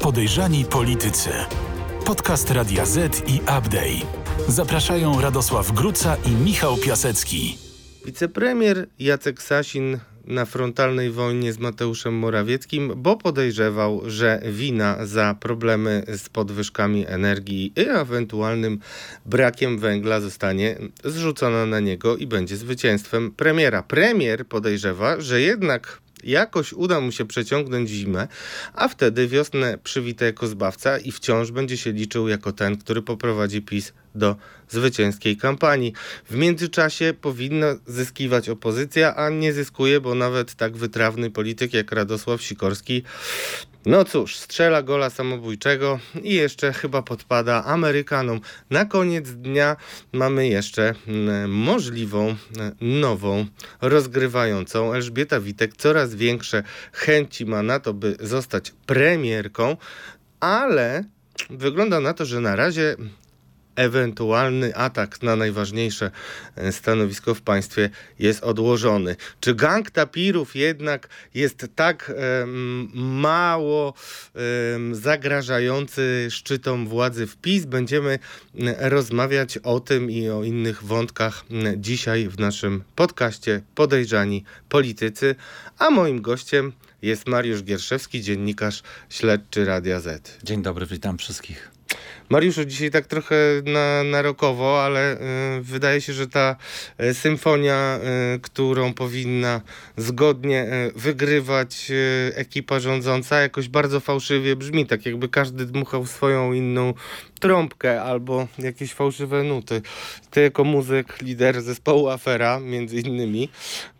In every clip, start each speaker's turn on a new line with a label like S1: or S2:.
S1: Podejrzani politycy. Podcast Radia Z i Update. Zapraszają Radosław Gruca i Michał Piasecki.
S2: Wicepremier Jacek Sasin na frontalnej wojnie z Mateuszem Morawieckim, bo podejrzewał, że wina za problemy z podwyżkami energii i ewentualnym brakiem węgla zostanie zrzucona na niego i będzie zwycięstwem premiera. Premier podejrzewa, że jednak Jakoś uda mu się przeciągnąć zimę, a wtedy wiosnę przywita jako zbawca i wciąż będzie się liczył jako ten, który poprowadzi PiS do zwycięskiej kampanii. W międzyczasie powinna zyskiwać opozycja, a nie zyskuje, bo nawet tak wytrawny polityk jak Radosław Sikorski no cóż, strzela gola samobójczego i jeszcze chyba podpada Amerykanom. Na koniec dnia mamy jeszcze mm, możliwą, mm, nową, rozgrywającą. Elżbieta Witek coraz większe chęci ma na to, by zostać premierką, ale wygląda na to, że na razie ewentualny atak na najważniejsze e, stanowisko w państwie jest odłożony. Czy gang tapirów jednak jest tak e, mało e, zagrażający szczytom władzy w PiS? Będziemy rozmawiać o tym i o innych wątkach dzisiaj w naszym podcaście Podejrzani Politycy, a moim gościem jest Mariusz Gierszewski, dziennikarz śledczy Radia Z.
S3: Dzień dobry, witam wszystkich.
S2: Mariuszu, dzisiaj tak trochę na, na rokowo, ale y, wydaje się, że ta y, symfonia, y, którą powinna zgodnie y, wygrywać y, ekipa rządząca, jakoś bardzo fałszywie brzmi, tak jakby każdy dmuchał swoją inną trąbkę albo jakieś fałszywe nuty. Ty jako muzyk, lider zespołu Afera, między innymi,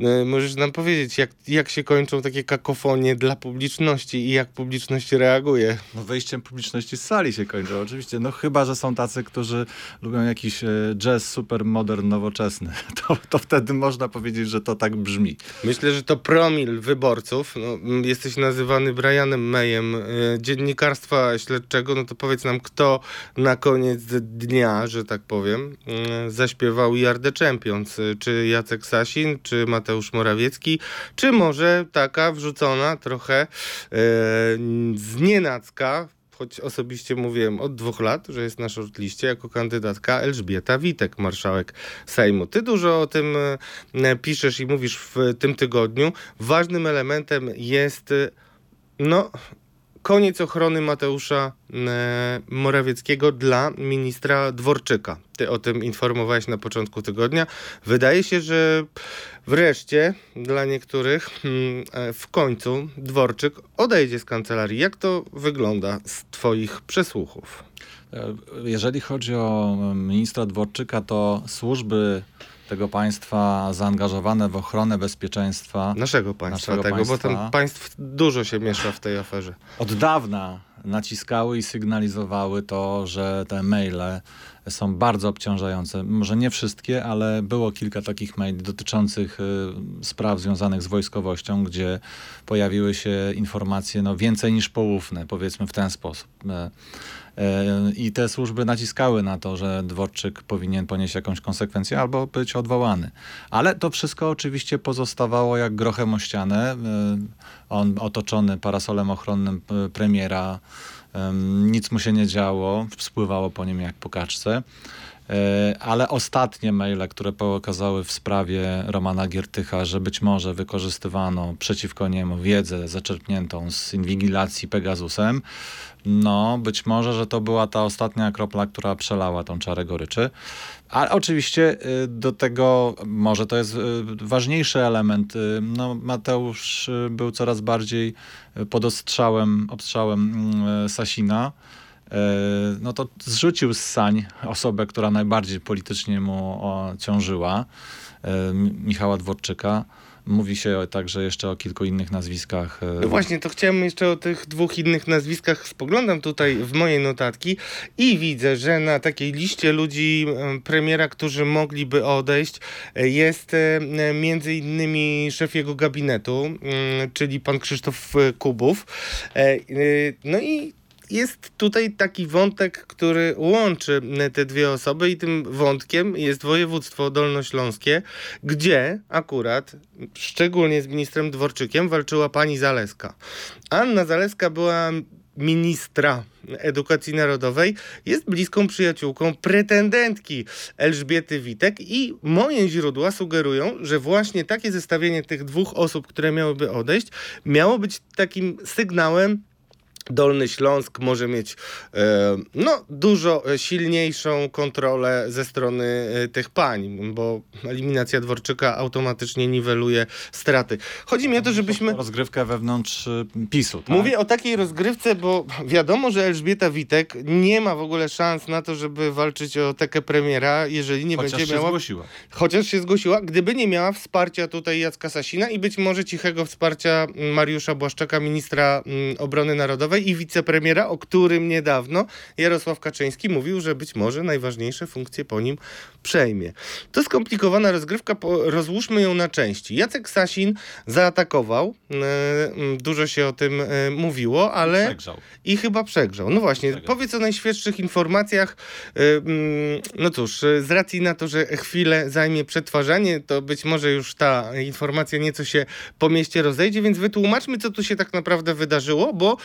S2: y, możesz nam powiedzieć, jak, jak się kończą takie kakofonie dla publiczności i jak publiczność reaguje?
S3: No wejściem publiczności z sali się kończą, oczywiście. No chyba, że są tacy, którzy lubią jakiś e, jazz super modern, nowoczesny. To, to wtedy można powiedzieć, że to tak brzmi.
S2: Myślę, że to promil wyborców. No, jesteś nazywany Brianem Mayem y, dziennikarstwa śledczego, no to powiedz nam, kto na koniec dnia, że tak powiem, mm, zaśpiewał Are The Champions. Czy Jacek Sasin, czy Mateusz Morawiecki, czy może taka wrzucona trochę e, znienacka choć osobiście mówiłem od dwóch lat, że jest na shortliście jako kandydatka Elżbieta Witek, marszałek Sejmu. Ty dużo o tym e, piszesz i mówisz w tym tygodniu. Ważnym elementem jest no, koniec ochrony Mateusza e, Morawieckiego dla ministra Dworczyka. Ty o tym informowałeś na początku tygodnia. Wydaje się, że wreszcie dla niektórych mm, e, w końcu Dworczyk odejdzie z kancelarii. Jak to wygląda z Twoich przesłuchów?
S3: E, jeżeli chodzi o ministra Dworczyka, to służby tego państwa zaangażowane w ochronę bezpieczeństwa.
S2: Naszego państwa, naszego tego, państwa, bo tam państw dużo się miesza w tej aferze.
S3: Od dawna naciskały i sygnalizowały to, że te maile są bardzo obciążające. Może nie wszystkie, ale było kilka takich maili dotyczących y, spraw związanych z wojskowością, gdzie pojawiły się informacje no, więcej niż poufne, powiedzmy w ten sposób. E, e, I te służby naciskały na to, że Dworczyk powinien ponieść jakąś konsekwencję albo być odwołany. Ale to wszystko oczywiście pozostawało jak grochem o ścianę. E, on otoczony parasolem ochronnym premiera nic mu się nie działo, spływało po nim jak po kaczce. E, ale ostatnie maile, które pokazały w sprawie Romana Giertycha, że być może wykorzystywano przeciwko niemu wiedzę zaczerpniętą z inwigilacji Pegasusem, no być może, że to była ta ostatnia kropla, która przelała tą czarę goryczy. Ale oczywiście y, do tego, może to jest y, ważniejszy element, y, no Mateusz był coraz bardziej pod ostrzałem, obstrzałem mm, Sasina. No to zrzucił z sań osobę, która najbardziej politycznie mu ciążyła, Michała Dworczyka. Mówi się także jeszcze o kilku innych nazwiskach.
S2: E, no właśnie, to chciałem jeszcze o tych dwóch innych nazwiskach. Spoglądam tutaj w moje notatki i widzę, że na takiej liście ludzi premiera, którzy mogliby odejść, e, jest e, między innymi szef jego gabinetu, czyli pan Krzysztof Kubów. No i jest tutaj taki wątek, który łączy te dwie osoby i tym wątkiem jest województwo dolnośląskie, gdzie akurat, szczególnie z ministrem Dworczykiem, walczyła pani Zaleska. Anna Zaleska była ministra edukacji narodowej jest bliską przyjaciółką pretendentki Elżbiety Witek i moje źródła sugerują, że właśnie takie zestawienie tych dwóch osób, które miałyby odejść, miało być takim sygnałem Dolny Śląsk może mieć e, no, dużo silniejszą kontrolę ze strony e, tych pań, bo eliminacja Dworczyka automatycznie niweluje straty. Chodzi mi o to, żebyśmy...
S3: Rozgrywkę wewnątrz PiSu, tak?
S2: Mówię o takiej rozgrywce, bo wiadomo, że Elżbieta Witek nie ma w ogóle szans na to, żeby walczyć o tekę premiera, jeżeli nie
S3: Chociaż
S2: będzie
S3: się
S2: miała...
S3: zgłosiła.
S2: Chociaż się zgłosiła, gdyby nie miała wsparcia tutaj Jacka Sasina i być może cichego wsparcia mm, Mariusza Błaszczaka, ministra mm, obrony narodowej i wicepremiera, o którym niedawno Jarosław Kaczyński mówił, że być może najważniejsze funkcje po nim przejmie. To skomplikowana rozgrywka, rozłóżmy ją na części. Jacek Sasin zaatakował, e, dużo się o tym e, mówiło, ale...
S3: Przegrzał.
S2: I chyba przegrzał. No właśnie,
S3: Przegrzał.
S2: powiedz o najświeższych informacjach. Mm, No cóż, z racji na to, że chwilę zajmie przetwarzanie, to być może już ta informacja nieco się po mieście rozejdzie, więc wytłumaczmy, co tu się tak naprawdę wydarzyło, bo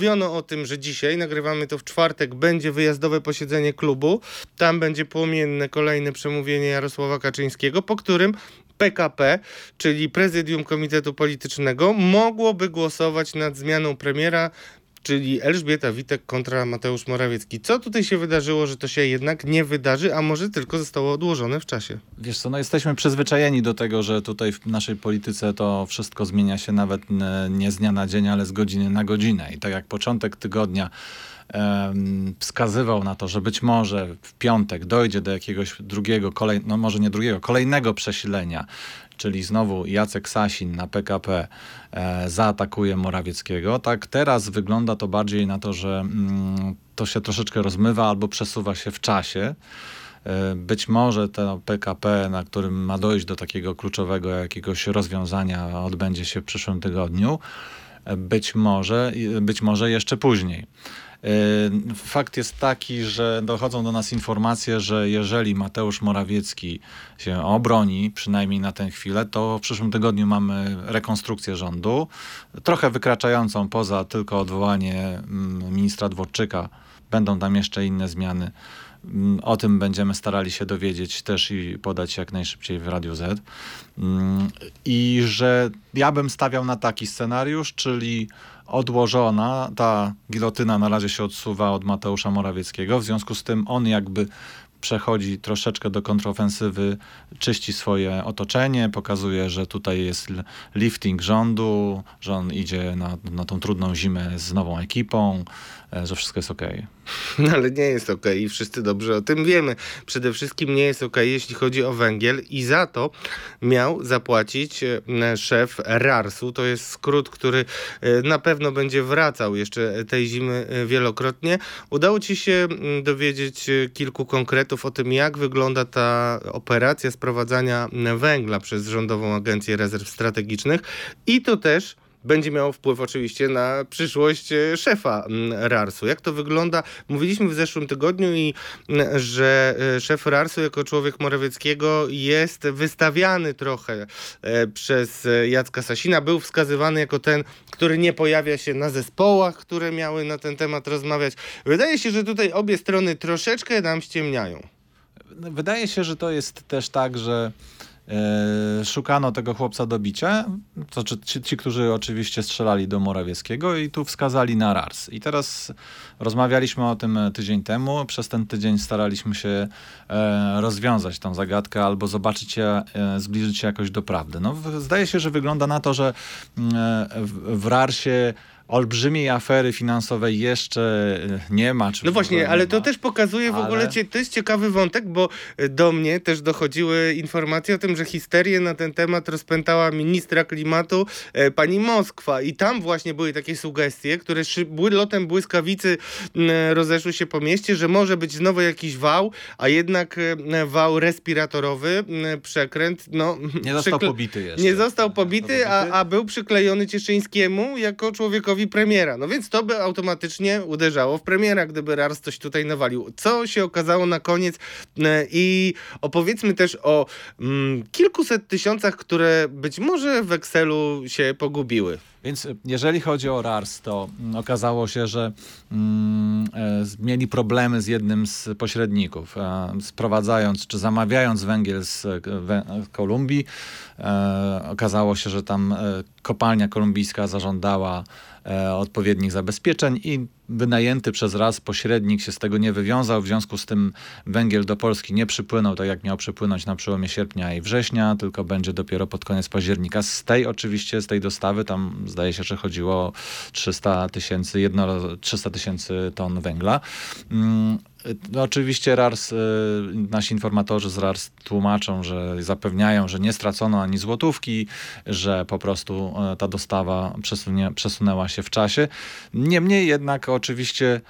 S2: mówiono o tym, że dzisiaj, nagrywamy to w czwartek, będzie wyjazdowe posiedzenie klubu. Tam będzie płomienne kolejne przemówienie Jarosława Kaczyńskiego, po którym PKP, czyli Prezydium Komitetu Politycznego, mogłoby głosować nad zmianą premiera, czyli Elżbieta Witek kontra Mateusz Morawiecki. Co tutaj się wydarzyło, że to się jednak nie wydarzy, a może tylko zostało odłożone w czasie?
S3: Wiesz co, no jesteśmy przyzwyczajeni do tego, że tutaj w naszej polityce to wszystko zmienia się nawet n- nie z dnia na dzień, ale z godziny na godzinę. I tak jak początek tygodnia wskazywał na to, że być może w piątek dojdzie do jakiegoś drugiego, kolej, no może nie drugiego, kolejnego przesilenia, czyli znowu Jacek Sasin na PKP e, zaatakuje Morawieckiego, tak teraz wygląda to bardziej na to, że mm, to się troszeczkę rozmywa albo przesuwa się w czasie. E, Być może to PKP, na którym ma dojść do takiego kluczowego jakiegoś rozwiązania, odbędzie się w przyszłym tygodniu. E, Być może, być może jeszcze później. E, Fakt jest taki, że dochodzą do nas informacje, że jeżeli Mateusz Morawiecki się obroni, przynajmniej na tę chwilę, to w przyszłym tygodniu mamy rekonstrukcję rządu, trochę wykraczającą poza tylko odwołanie mm, ministra Dworczyka. Będą tam jeszcze inne zmiany. Mm, O tym będziemy starali się dowiedzieć też i podać jak najszybciej w Radiu Z. Mm, I że ja bym stawiał na taki scenariusz, czyli odłożona, ta gilotyna na razie się odsuwa od Mateusza Morawieckiego, w związku z tym on jakby przechodzi troszeczkę do kontrofensywy, czyści swoje otoczenie, pokazuje, że tutaj jest lifting rządu, że on idzie na, na tą trudną zimę z nową ekipą, że wszystko jest okej.
S2: No ale nie jest ok i wszyscy dobrze o tym wiemy. Przede wszystkim nie jest ok, jeśli chodzi o węgiel i za to miał zapłacić e, szef RARS-u. To jest skrót, który e, na pewno będzie wracał jeszcze tej zimy e, wielokrotnie. Udało ci się dowiedzieć e, kilku konkretów o tym, jak wygląda ta operacja sprowadzania węgla przez Rządową Agencję Rezerw Strategicznych i to też będzie miało wpływ oczywiście na przyszłość e, szefa RARS-u. Jak to wygląda? Mówiliśmy w zeszłym tygodniu i że e, szef RARS-u jako człowiek Morawieckiego jest wystawiany trochę e, przez Jacka Sasina. Był wskazywany jako ten, który nie pojawia się na zespołach, które miały na ten temat rozmawiać. Wydaje się, że tutaj obie strony troszeczkę nam ściemniają.
S3: Wydaje się, że to jest też tak, że szukano tego chłopca do bicia, to czy, ci, ci, którzy oczywiście strzelali do Morawieckiego i tu wskazali na RARS. I teraz rozmawialiśmy o tym e, tydzień temu, przez ten tydzień staraliśmy się e, rozwiązać tą zagadkę albo zobaczyć się, e, zbliżyć się jakoś do prawdy. No, zdaje się, że wygląda na to, że mm, e, w RARSie olbrzymiej afery finansowej jeszcze e, nie ma. Czy
S2: No właśnie, ale to też pokazuje w
S3: Ale-
S2: ogóle, to jest ciekawy wątek, bo e, do mnie też dochodziły informacje o tym, że histerię na ten temat rozpętała ministra klimatu e, pani Moskwa i tam właśnie były takie sugestie, które szy, bły, lotem błyskawicy m, rozeszły się po mieście, że może być znowu jakiś wał, a jednak e, wał respiratorowy, m, przekręt, no...
S3: Nie został pobity jeszcze.
S2: nie został pobity, a, a był przyklejony Cieszyńskiemu jako człowiekowi premiera. No więc to by automatycznie uderzało w premiera, gdyby Rars coś tutaj nawalił. Co się okazało na koniec e, i opowiedzmy też o mm, kilkuset tysiącach, które być może w Excelu się pogubiły.
S3: Więc jeżeli chodzi o RARS, to mm, okazało się, że mm, e, mieli problemy z jednym z pośredników, e, sprowadzając czy zamawiając węgiel z e, Kolumbii. E, okazało się, że tam e, kopalnia kolumbijska zażądała e, odpowiednich zabezpieczeń i wynajęty przez raz pośrednik się z tego nie wywiązał, w związku z tym węgiel do Polski nie przypłynął tak jak miał przypłynąć na przełomie sierpnia i września, tylko będzie dopiero pod koniec października. Z tej oczywiście, z tej dostawy, tam zdaje się, że chodziło o 300 tysięcy, jedno 300 tysięcy ton węgla. No, oczywiście RARS, y, nasi informatorzy z RARS tłumaczą, że zapewniają, że nie stracono ani złotówki, że po prostu y, ta dostawa przesunie, przesunęła się w czasie. Niemniej jednak oczywiście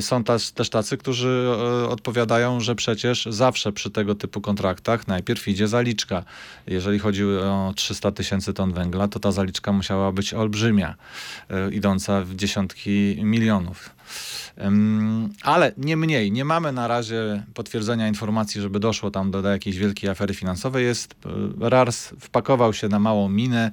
S3: są też, też tacy, którzy odpowiadają, że przecież zawsze przy tego typu kontraktach najpierw idzie zaliczka. Jeżeli chodzi o 300 tysięcy ton węgla, to ta zaliczka musiała być olbrzymia, idąca w dziesiątki milionów. Ale nie mniej, nie mamy na razie potwierdzenia informacji, żeby doszło tam do, do jakiejś wielkiej afery finansowej. Jest, e, RARS wpakował się na małą minę,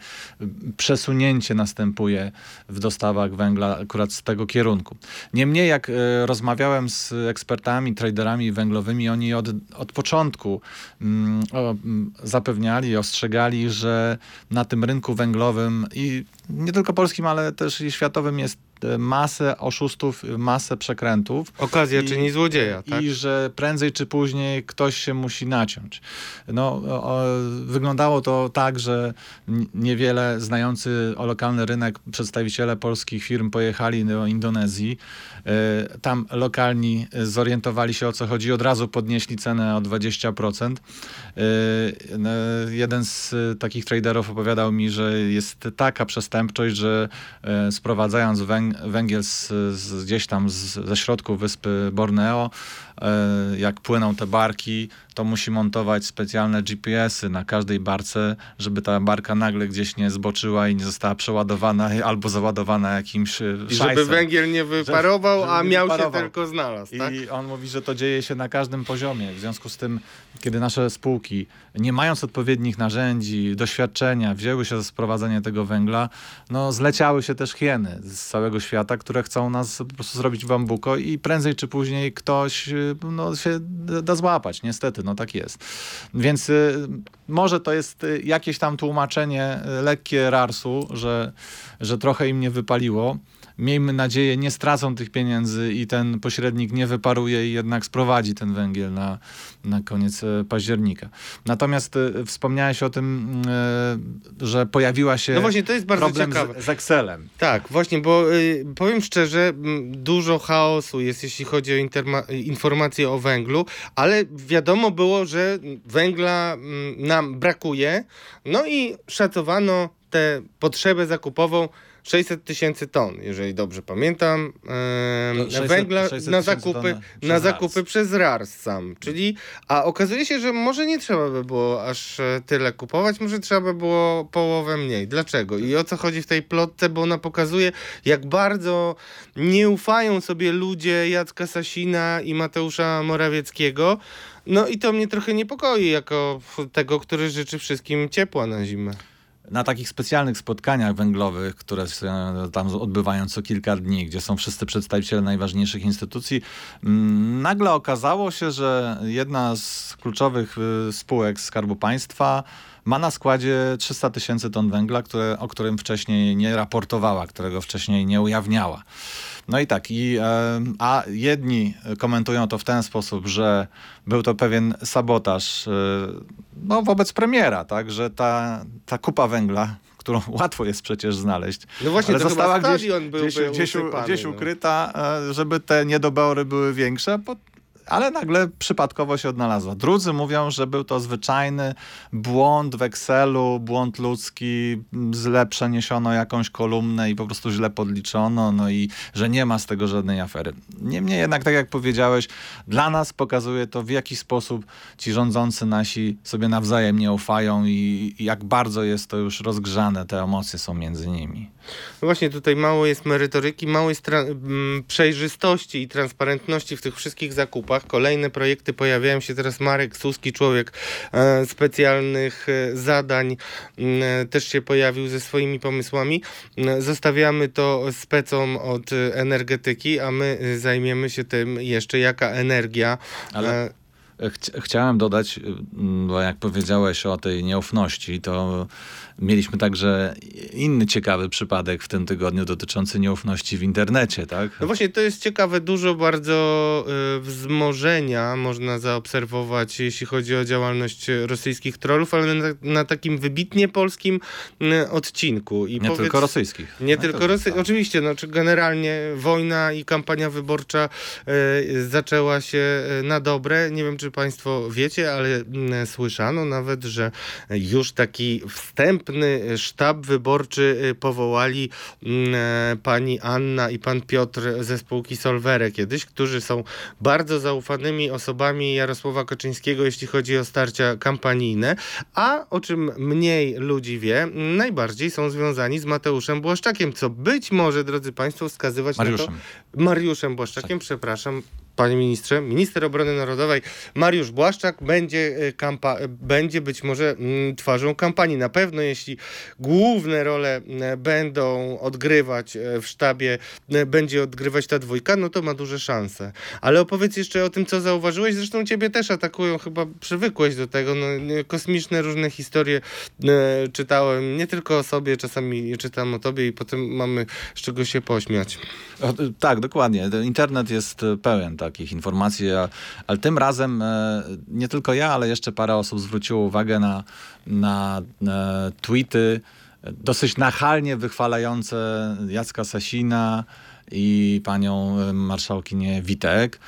S3: przesunięcie następuje w dostawach węgla akurat z tego kierunku. Niemniej jak e, rozmawiałem z ekspertami, traderami węglowymi, oni od, od początku mm, o, zapewniali, ostrzegali, że na tym rynku węglowym i nie tylko polskim, ale też i światowym jest E, masę oszustów, masę przekrętów.
S2: Okazja I, czyni złodzieja, tak?
S3: I że prędzej czy później ktoś się musi naciąć. No, o, wyglądało to tak, że niewiele znający o lokalny rynek przedstawiciele polskich firm pojechali do Indonezji. E, tam lokalni zorientowali się o co chodzi, od razu podnieśli cenę o 20%. E, jeden z takich traderów opowiadał mi, że jest taka przestępczość, że sprowadzając węgiel z, z gdzieś tam z, ze środku wyspy Borneo. E, jak płyną te barki, to musi montować specjalne GPS-y na każdej barce, żeby ta barka nagle gdzieś nie zboczyła i nie została przeładowana albo załadowana jakimś e, I
S2: żeby węgiel nie wyparował, żeby, żeby a miał wyparował. się tylko znalazł. Tak?
S3: I on mówi, że to dzieje się na każdym poziomie. W związku z tym, kiedy nasze spółki, nie mając odpowiednich narzędzi, doświadczenia, wzięły się za sprowadzenie tego węgla, no zleciały się też hieny z całego świata, które chcą nas po prostu zrobić bambuko i prędzej czy później ktoś no, się da złapać. Niestety, no tak jest. Więc y, może to jest y, jakieś tam tłumaczenie y, lekkie Rarsu, że, że trochę im nie wypaliło miejmy nadzieję, nie stracą tych pieniędzy i ten pośrednik nie wyparuje i jednak sprowadzi ten węgiel na, na koniec e, października. Natomiast e, wspomniałeś o tym, e, że pojawiła się
S2: no właśnie, to jest bardzo
S3: problem
S2: ciekawe.
S3: Z, z Excelem.
S2: Tak, właśnie, bo y, powiem szczerze, dużo chaosu jest, jeśli chodzi o informacje o węglu, ale wiadomo było, że węgla nam brakuje, no i szacowano tę potrzebę zakupową 600 tysięcy ton, jeżeli dobrze pamiętam, e, 600, węgla 600 na zakupy, na zakupy przez RARS sam. Czyli, a okazuje się, że może nie trzeba by było aż e, tyle kupować, może trzeba by było połowę mniej. Dlaczego? I o co chodzi w tej plotce, bo ona pokazuje, jak bardzo nie ufają sobie ludzie Jacka Sasina i Mateusza Morawieckiego. No i to mnie trochę niepokoi, jako tego, który życzy wszystkim ciepła na zimę
S3: na takich specjalnych spotkaniach węglowych, które się tam odbywają co kilka dni, gdzie są wszyscy przedstawiciele najważniejszych instytucji, mm, nagle okazało się, że jedna z kluczowych y, spółek Skarbu Państwa ma na składzie 300 tysięcy ton węgla, które, o którym wcześniej nie raportowała, którego wcześniej nie ujawniała. No i tak, i, a jedni komentują to w ten sposób, że był to pewien sabotaż e, no, wobec premiera, tak, że ta, ta kupa węgla, którą łatwo jest przecież znaleźć.
S2: No właśnie, ale została gdzieś, był,
S3: gdzieś,
S2: był
S3: gdzieś, gdzieś, ukryta, no. żeby te niedobory były większe, ale nagle przypadkowo się odnalazła. Drudzy mówią, że był to zwyczajny błąd w Excelu, błąd ludzki, źle przeniesiono jakąś kolumnę i po prostu źle podliczono, no i że nie ma z tego żadnej afery. Niemniej jednak, tak jak powiedziałeś, dla nas pokazuje to, w jaki sposób ci rządzący nasi sobie nawzajem nie ufają i, i jak bardzo jest to już rozgrzane, te emocje są między nimi.
S2: No właśnie, tutaj mało jest merytoryki, mało jest przejrzystości i transparentności w tych wszystkich zakupach. Kolejne projekty pojawiają się teraz. Marek Suski, człowiek e, specjalnych e, zadań, e, też się pojawił ze swoimi pomysłami. Zostawiamy to specom od energetyki, a my e, zajmiemy się tym jeszcze, jaka energia.
S3: Ale-
S2: e,
S3: Chci- Chciałem dodać, bo jak powiedziałeś o tej nieufności, to mieliśmy także inny ciekawy przypadek w tym tygodniu dotyczący nieufności w internecie, tak?
S2: No właśnie, to jest ciekawe, dużo bardzo y, wzmożenia można zaobserwować, jeśli chodzi o działalność y, rosyjskich trollów, ale na, na takim wybitnie polskim y, odcinku. I
S3: Nie tylko rosyjskich.
S2: Nie
S3: No
S2: tylko
S3: to-
S2: Rosy, oczywiście, no, czy generalnie wojna i kampania wyborcza y, zaczęła się y, na dobre. Nie wiem, czy Państwo wiecie, ale mm, słyszano nawet, że już taki wstępny sztab wyborczy y, powołali mm, e, pani Anna i pan Piotr ze spółki Solvere kiedyś, którzy są bardzo zaufanymi osobami Jarosława Kaczyńskiego, jeśli chodzi o starcia kampanijne, a o czym mniej ludzi wie, najbardziej są związani z Mateuszem Błaszczakiem, co być może, drodzy Państwo, wskazywać na
S3: Mariuszem.
S2: to... Mariuszem Błaszczakiem, przepraszam. Panie ministrze, minister obrony narodowej Mariusz Błaszczak będzie, e, kampa- e, będzie być może mm, twarzą kampanii. Na pewno, jeśli główne role e, będą odgrywać w sztabie, będzie odgrywać ta dwójka, no to ma duże szanse. Ale opowiedz jeszcze o tym, co zauważyłeś. Zresztą ciebie też atakują, chyba przywykłeś do tego. No, kosmiczne różne historie czytałem, nie tylko o sobie, czasami czytam o tobie i potem mamy z czego się pośmiać.
S3: O, Tak, dokładnie. Internet jest pełen takich informacji, ale tym razem e, nie tylko ja, ale jeszcze parę osób zwróciło uwagę na, na, e, tweety dosyć nachalnie wychwalające Jacka Sasina i panią e, marszałkinię Witek,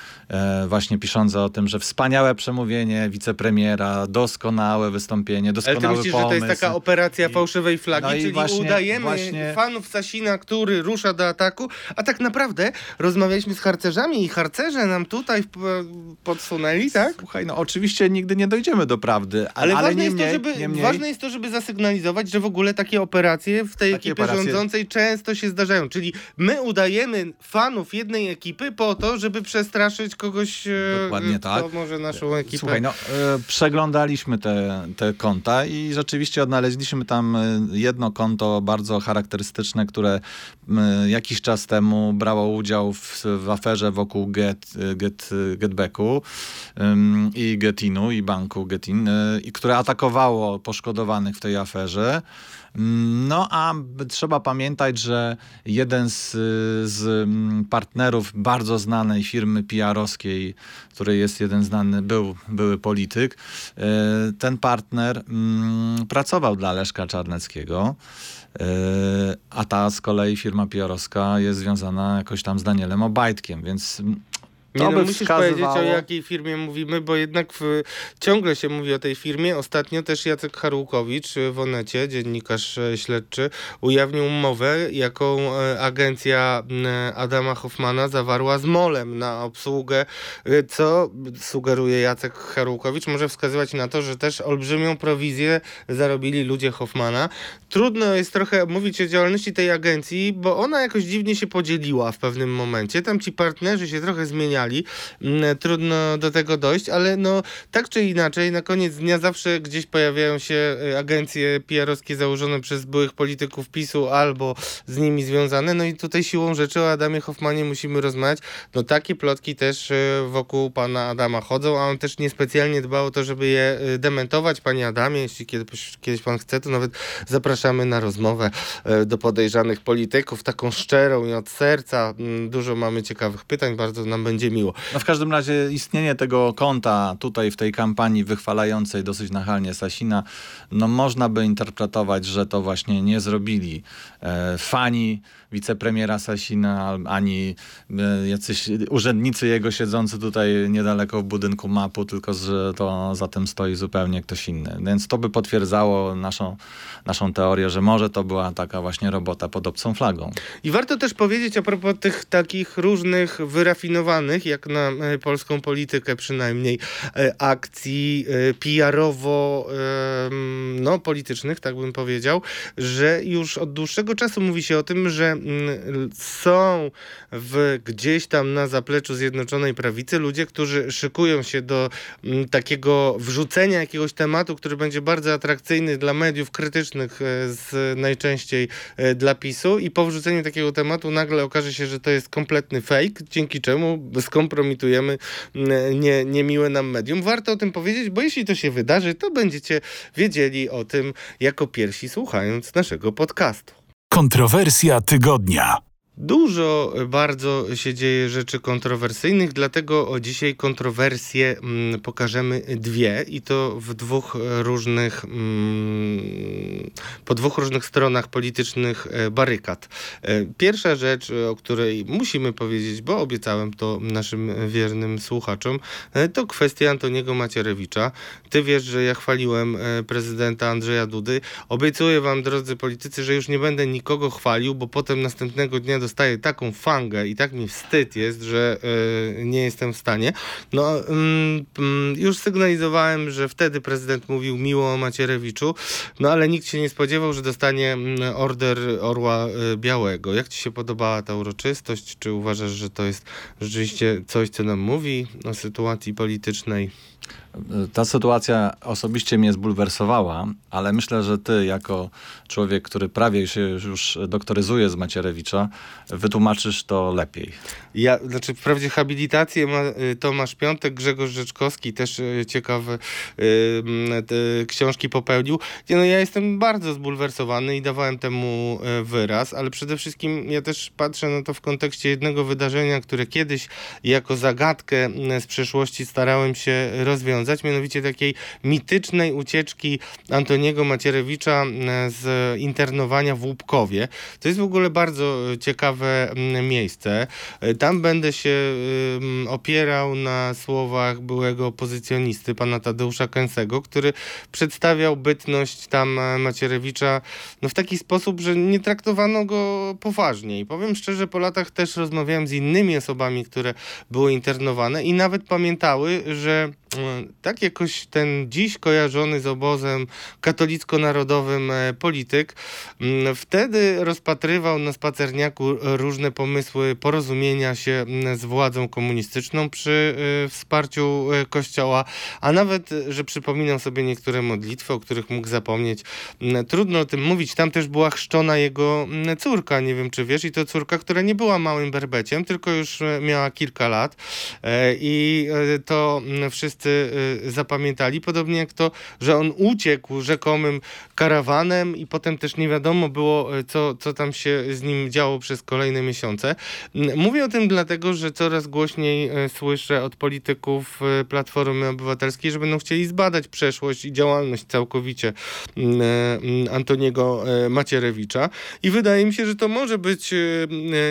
S3: właśnie piszące o tym, że wspaniałe przemówienie wicepremiera, doskonałe wystąpienie,
S2: Ale
S3: doskonały
S2: ty myślisz,
S3: pomysł.
S2: że to jest taka operacja
S3: I-
S2: fałszywej flagi,
S3: no
S2: czyli
S3: właśnie-
S2: udajemy
S3: właśnie-
S2: fanów Sasina, który rusza do ataku, a tak naprawdę rozmawialiśmy z harcerzami i harcerze nam tutaj podsunęli, tak?
S3: Słuchaj, no oczywiście nigdy nie dojdziemy do prawdy,
S2: Ale,
S3: ale,
S2: ważne, jest to, żeby,
S3: niemniej,
S2: ważne jest to, żeby zasygnalizować, że w ogóle takie operacje w tej
S3: Takie
S2: ekipie
S3: operacje-
S2: rządzącej często się zdarzają. Czyli my udajemy fanów jednej ekipy po to, żeby przestraszyć kogoś, e,
S3: Dokładnie
S2: kto
S3: tak.
S2: może naszą ekipę...
S3: Słuchaj, no, e, przeglądaliśmy te, te konta i rzeczywiście odnaleźliśmy tam e, jedno konto bardzo charakterystyczne, które jakiś czas temu brało udział w, w aferze wokół Get, Get, Getbacku i Getinu i banku Getin, i które atakowało poszkodowanych w tej aferze. No a trzeba pamiętać, że jeden z, z partnerów bardzo znanej firmy PR-owskiej, której jest jeden znany, był były polityk, e, ten partner mm, pracował dla Leszka Czarneckiego. e, A ta z kolei firma PR-owska jest związana jakoś tam z Danielem Obajtkiem, więc
S2: Nie no, musisz
S3: wskazywało...
S2: powiedzieć, o jakiej firmie mówimy, bo jednak w, ciągle się mówi o tej firmie. Ostatnio też Jacek Harłukowicz w Onecie, dziennikarz e, śledczy, ujawnił umowę, jaką e, agencja Adama Hoffmana zawarła z MOLem na obsługę, e, co sugeruje Jacek Harłukowicz, może wskazywać na to, że też olbrzymią prowizję zarobili ludzie Hoffmana. Trudno jest trochę mówić o działalności tej agencji, bo ona jakoś dziwnie się podzieliła w pewnym momencie. Tam ci partnerzy się trochę zmieniali. Mm, Trudno do tego dojść, ale no tak czy inaczej, na koniec dnia zawsze gdzieś pojawiają się y, agencje PR-owskie założone przez byłych polityków PiSu albo z nimi związane. No i tutaj siłą rzeczy o Adamie Hoffmanie musimy rozmawiać. No takie plotki też y, wokół pana Adama chodzą, a on też niespecjalnie dbał o to, żeby je y, dementować. Panie Adamie, jeśli kiedyś, kiedyś pan chce, to nawet zapraszamy na rozmowę do podejrzanych polityków, taką szczerą i od serca. Mm, Dużo mamy ciekawych pytań, bardzo nam będzie miło.
S3: No w każdym razie istnienie tego konta tutaj w tej kampanii wychwalającej dosyć nachalnie Sasina, no można by interpretować, że to właśnie nie zrobili e, fani wicepremiera Sasina, ani e, jacyś urzędnicy jego siedzący tutaj niedaleko w budynku mapu, tylko że to za tym stoi zupełnie ktoś inny. Więc to by potwierdzało naszą, naszą teorię, że może to była taka właśnie robota pod obcą flagą.
S2: I warto też powiedzieć a propos tych takich różnych wyrafinowanych jak na e, polską politykę przynajmniej, e, akcji PR-owo no, politycznych, tak bym powiedział, że już od dłuższego czasu mówi się o tym, że są w, gdzieś tam na zapleczu Zjednoczonej Prawicy ludzie, którzy szykują się do mm, takiego wrzucenia jakiegoś tematu, który będzie bardzo atrakcyjny dla mediów krytycznych, e, z, najczęściej e, dla PiSu i po wrzuceniu takiego tematu nagle okaże się, że to jest kompletny fake, dzięki czemu skompromitujemy mm, nie, niemiłe nam medium. Warto o tym powiedzieć, bo jeśli to się wydarzy, to będziecie wiedzieli o tym jako pierwsi słuchając naszego podcastu.
S1: Kontrowersja tygodnia.
S2: Dużo bardzo się dzieje rzeczy kontrowersyjnych, dlatego dzisiaj kontrowersje mm, pokażemy dwie i to w dwóch różnych, mm, po dwóch różnych stronach politycznych e, barykad. E, Pierwsza rzecz, o której musimy powiedzieć, bo obiecałem to naszym wiernym słuchaczom, e, to kwestia Antoniego Macierewicza. Ty wiesz, że ja chwaliłem e, prezydenta Andrzeja Dudy. Obiecuję wam, drodzy politycy, że już nie będę nikogo chwalił, bo potem następnego dnia dostaję taką fangę i tak mi wstyd jest, że e, nie jestem w stanie. No, mm, już sygnalizowałem, że wtedy prezydent mówił miło o Macierewiczu, no ale nikt się nie spodziewał, że dostanie mm, order Orła e, Białego. Jak ci się podobała ta uroczystość? Czy uważasz, że to jest rzeczywiście coś, co nam mówi o sytuacji politycznej?
S3: Ta sytuacja osobiście mnie zbulwersowała, ale myślę, że ty, jako człowiek, który prawie się już doktoryzuje z Macierewicza, wytłumaczysz to lepiej.
S2: Ja, znaczy wprawdzie habilitację ma y, Tomasz Piątek, Grzegorz Rzeczkowski też y, ciekawe y, książki popełnił. No ja jestem bardzo zbulwersowany i dawałem temu wyraz, ale przede wszystkim ja też patrzę na to w kontekście jednego wydarzenia, które kiedyś jako zagadkę z przeszłości starałem się rozwiązać, mianowicie takiej mitycznej ucieczki Antoniego Macierewicza z internowania w Łupkowie. To jest w ogóle bardzo y, ciekawe miejsce. Y, Tam będę się opierał na słowach byłego opozycjonisty, pana Tadeusza Kęsego, który przedstawiał bytność tam e, Macierewicza no, w taki sposób, że nie traktowano go poważnie. I powiem szczerze, po latach też rozmawiałem z innymi osobami, które były internowane i nawet pamiętały, że tak jakoś ten dziś kojarzony z obozem katolicko-narodowym e, polityk mm, wtedy rozpatrywał na spacerniaku różne pomysły porozumienia się mm, z władzą komunistyczną przy y, wsparciu y, kościoła, a nawet, że przypominał sobie niektóre modlitwy, o których mógł zapomnieć. Mm, Trudno o tym mówić. Tam też była chrzczona jego córka, nie wiem czy wiesz, i to córka, która nie była małym berbeciem, tylko już e, miała kilka lat E, i e, to wszyscy e, zapamiętali, podobnie jak to, że on uciekł rzekomym karawanem i potem też nie wiadomo było, e, co, co tam się z nim działo przez kolejne miesiące. Mm, Mówię o tym dlatego, że coraz głośniej e, słyszę od polityków e, Platformy Obywatelskiej, że będą chcieli zbadać przeszłość i działalność całkowicie mm, mm, Antoniego Macierewicza. I wydaje mi się, że to może być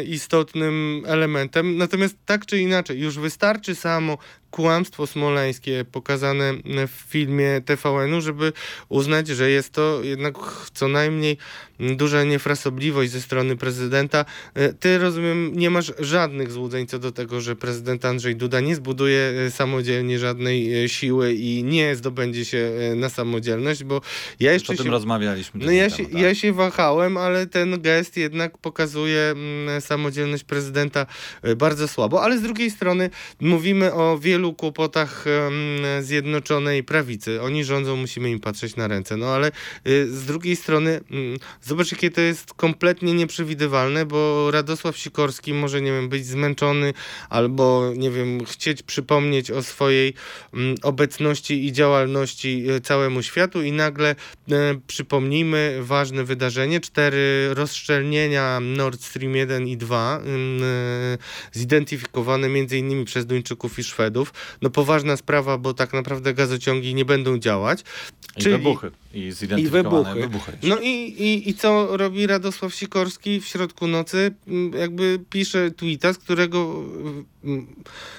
S2: istotnym elementem, natomiast tak czy inaczej, już wystarczy samo kłamstwo smoleńskie pokazane w filmie TVN-u, żeby uznać, że jest to jednak co najmniej duża niefrasobliwość ze strony prezydenta. E, Ty, rozumiem, nie masz żadnych złudzeń co do tego, że prezydent Andrzej Duda nie zbuduje e, samodzielnie żadnej e, siły i nie zdobędzie się na samodzielność, bo ja jeszcze
S3: o tym
S2: się...
S3: rozmawialiśmy.
S2: No ja
S3: temu,
S2: się,
S3: tak.
S2: ja się wahałem, ale ten gest jednak pokazuje mm, samodzielność prezydenta bardzo słabo. Ale z drugiej strony mówimy o wielu kłopotach em, Zjednoczonej Prawicy. Oni rządzą, musimy im patrzeć na ręce. No ale y, z drugiej strony mm, zobacz, jakie to jest kompletnie nieprzewidywalne, bo Radosław Sikorski może, nie wiem, być zmęczony albo, nie wiem, chcieć przypomnieć o swojej mm, obecności i działalności e, całemu światu i nagle e, przypomnijmy ważne wydarzenie, cztery rozszczelnienia Nord Stream 1 i 2 ym, e, zidentyfikowane między innymi przez Duńczyków i Szwedów. No poważna sprawa, bo tak naprawdę gazociągi nie będą działać.
S3: I
S2: Czyli-
S3: wybuchy. I
S2: I
S3: zidentyfikowane
S2: wybuchy.
S3: wybuchy.
S2: No i, i, i co robi Radosław Sikorski w środku nocy? Mm, Jakby pisze tweeta, z którego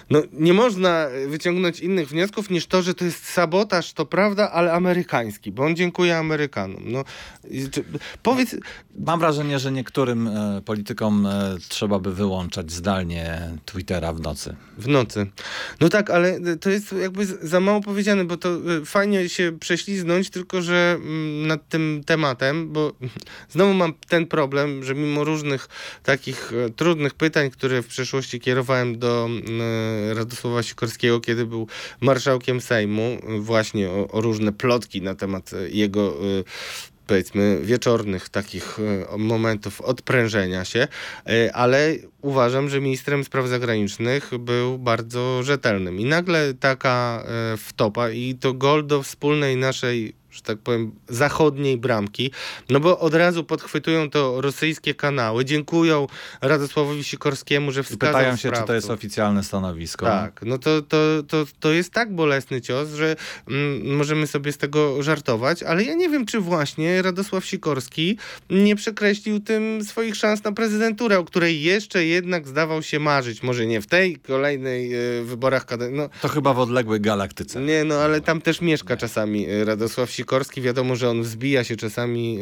S2: no, nie można wyciągnąć innych wniosków niż to, że to jest sabotaż, to prawda, ale amerykański, bo on dziękuję Amerykanom. No, czy- powiedz,
S3: Mam wrażenie, że niektórym e, politykom e, trzeba by wyłączać zdalnie Twittera w nocy.
S2: W nocy. No tak, ale to jest jakby za mało powiedziane, bo to y, fajnie się prześliznąć, tylko że mm, nad tym tematem, bo znowu mam ten problem, że mimo różnych takich e, trudnych pytań, które w przeszłości kierowałem do y, Radosława Sikorskiego, kiedy był marszałkiem Sejmu, właśnie o, o różne plotki na temat jego y, powiedzmy wieczornych takich e, momentów odprężenia się, e, ale uważam, że ministrem spraw zagranicznych był bardzo rzetelnym. I nagle taka e, wtopa i to gol do wspólnej naszej że tak powiem, zachodniej bramki, no bo od razu podchwytują to rosyjskie kanały, dziękują Radosławowi Sikorskiemu, że
S3: I
S2: wskazał
S3: pytają się, czy to jest
S2: sprawców.
S3: oficjalne stanowisko.
S2: Tak, no to, to, to, to jest tak bolesny cios, że mm, możemy sobie z tego żartować, ale ja nie wiem, czy właśnie Radosław Sikorski nie przekreślił tym swoich szans na prezydenturę, o której jeszcze jednak zdawał się marzyć. Może nie w tej kolejnej e, wyborach kadencji. No,
S3: To chyba w odległej galaktyce.
S2: nie, no ale tam też mieszka czasami e, Radosław Sikorski. Wiadomo, że on wzbija się czasami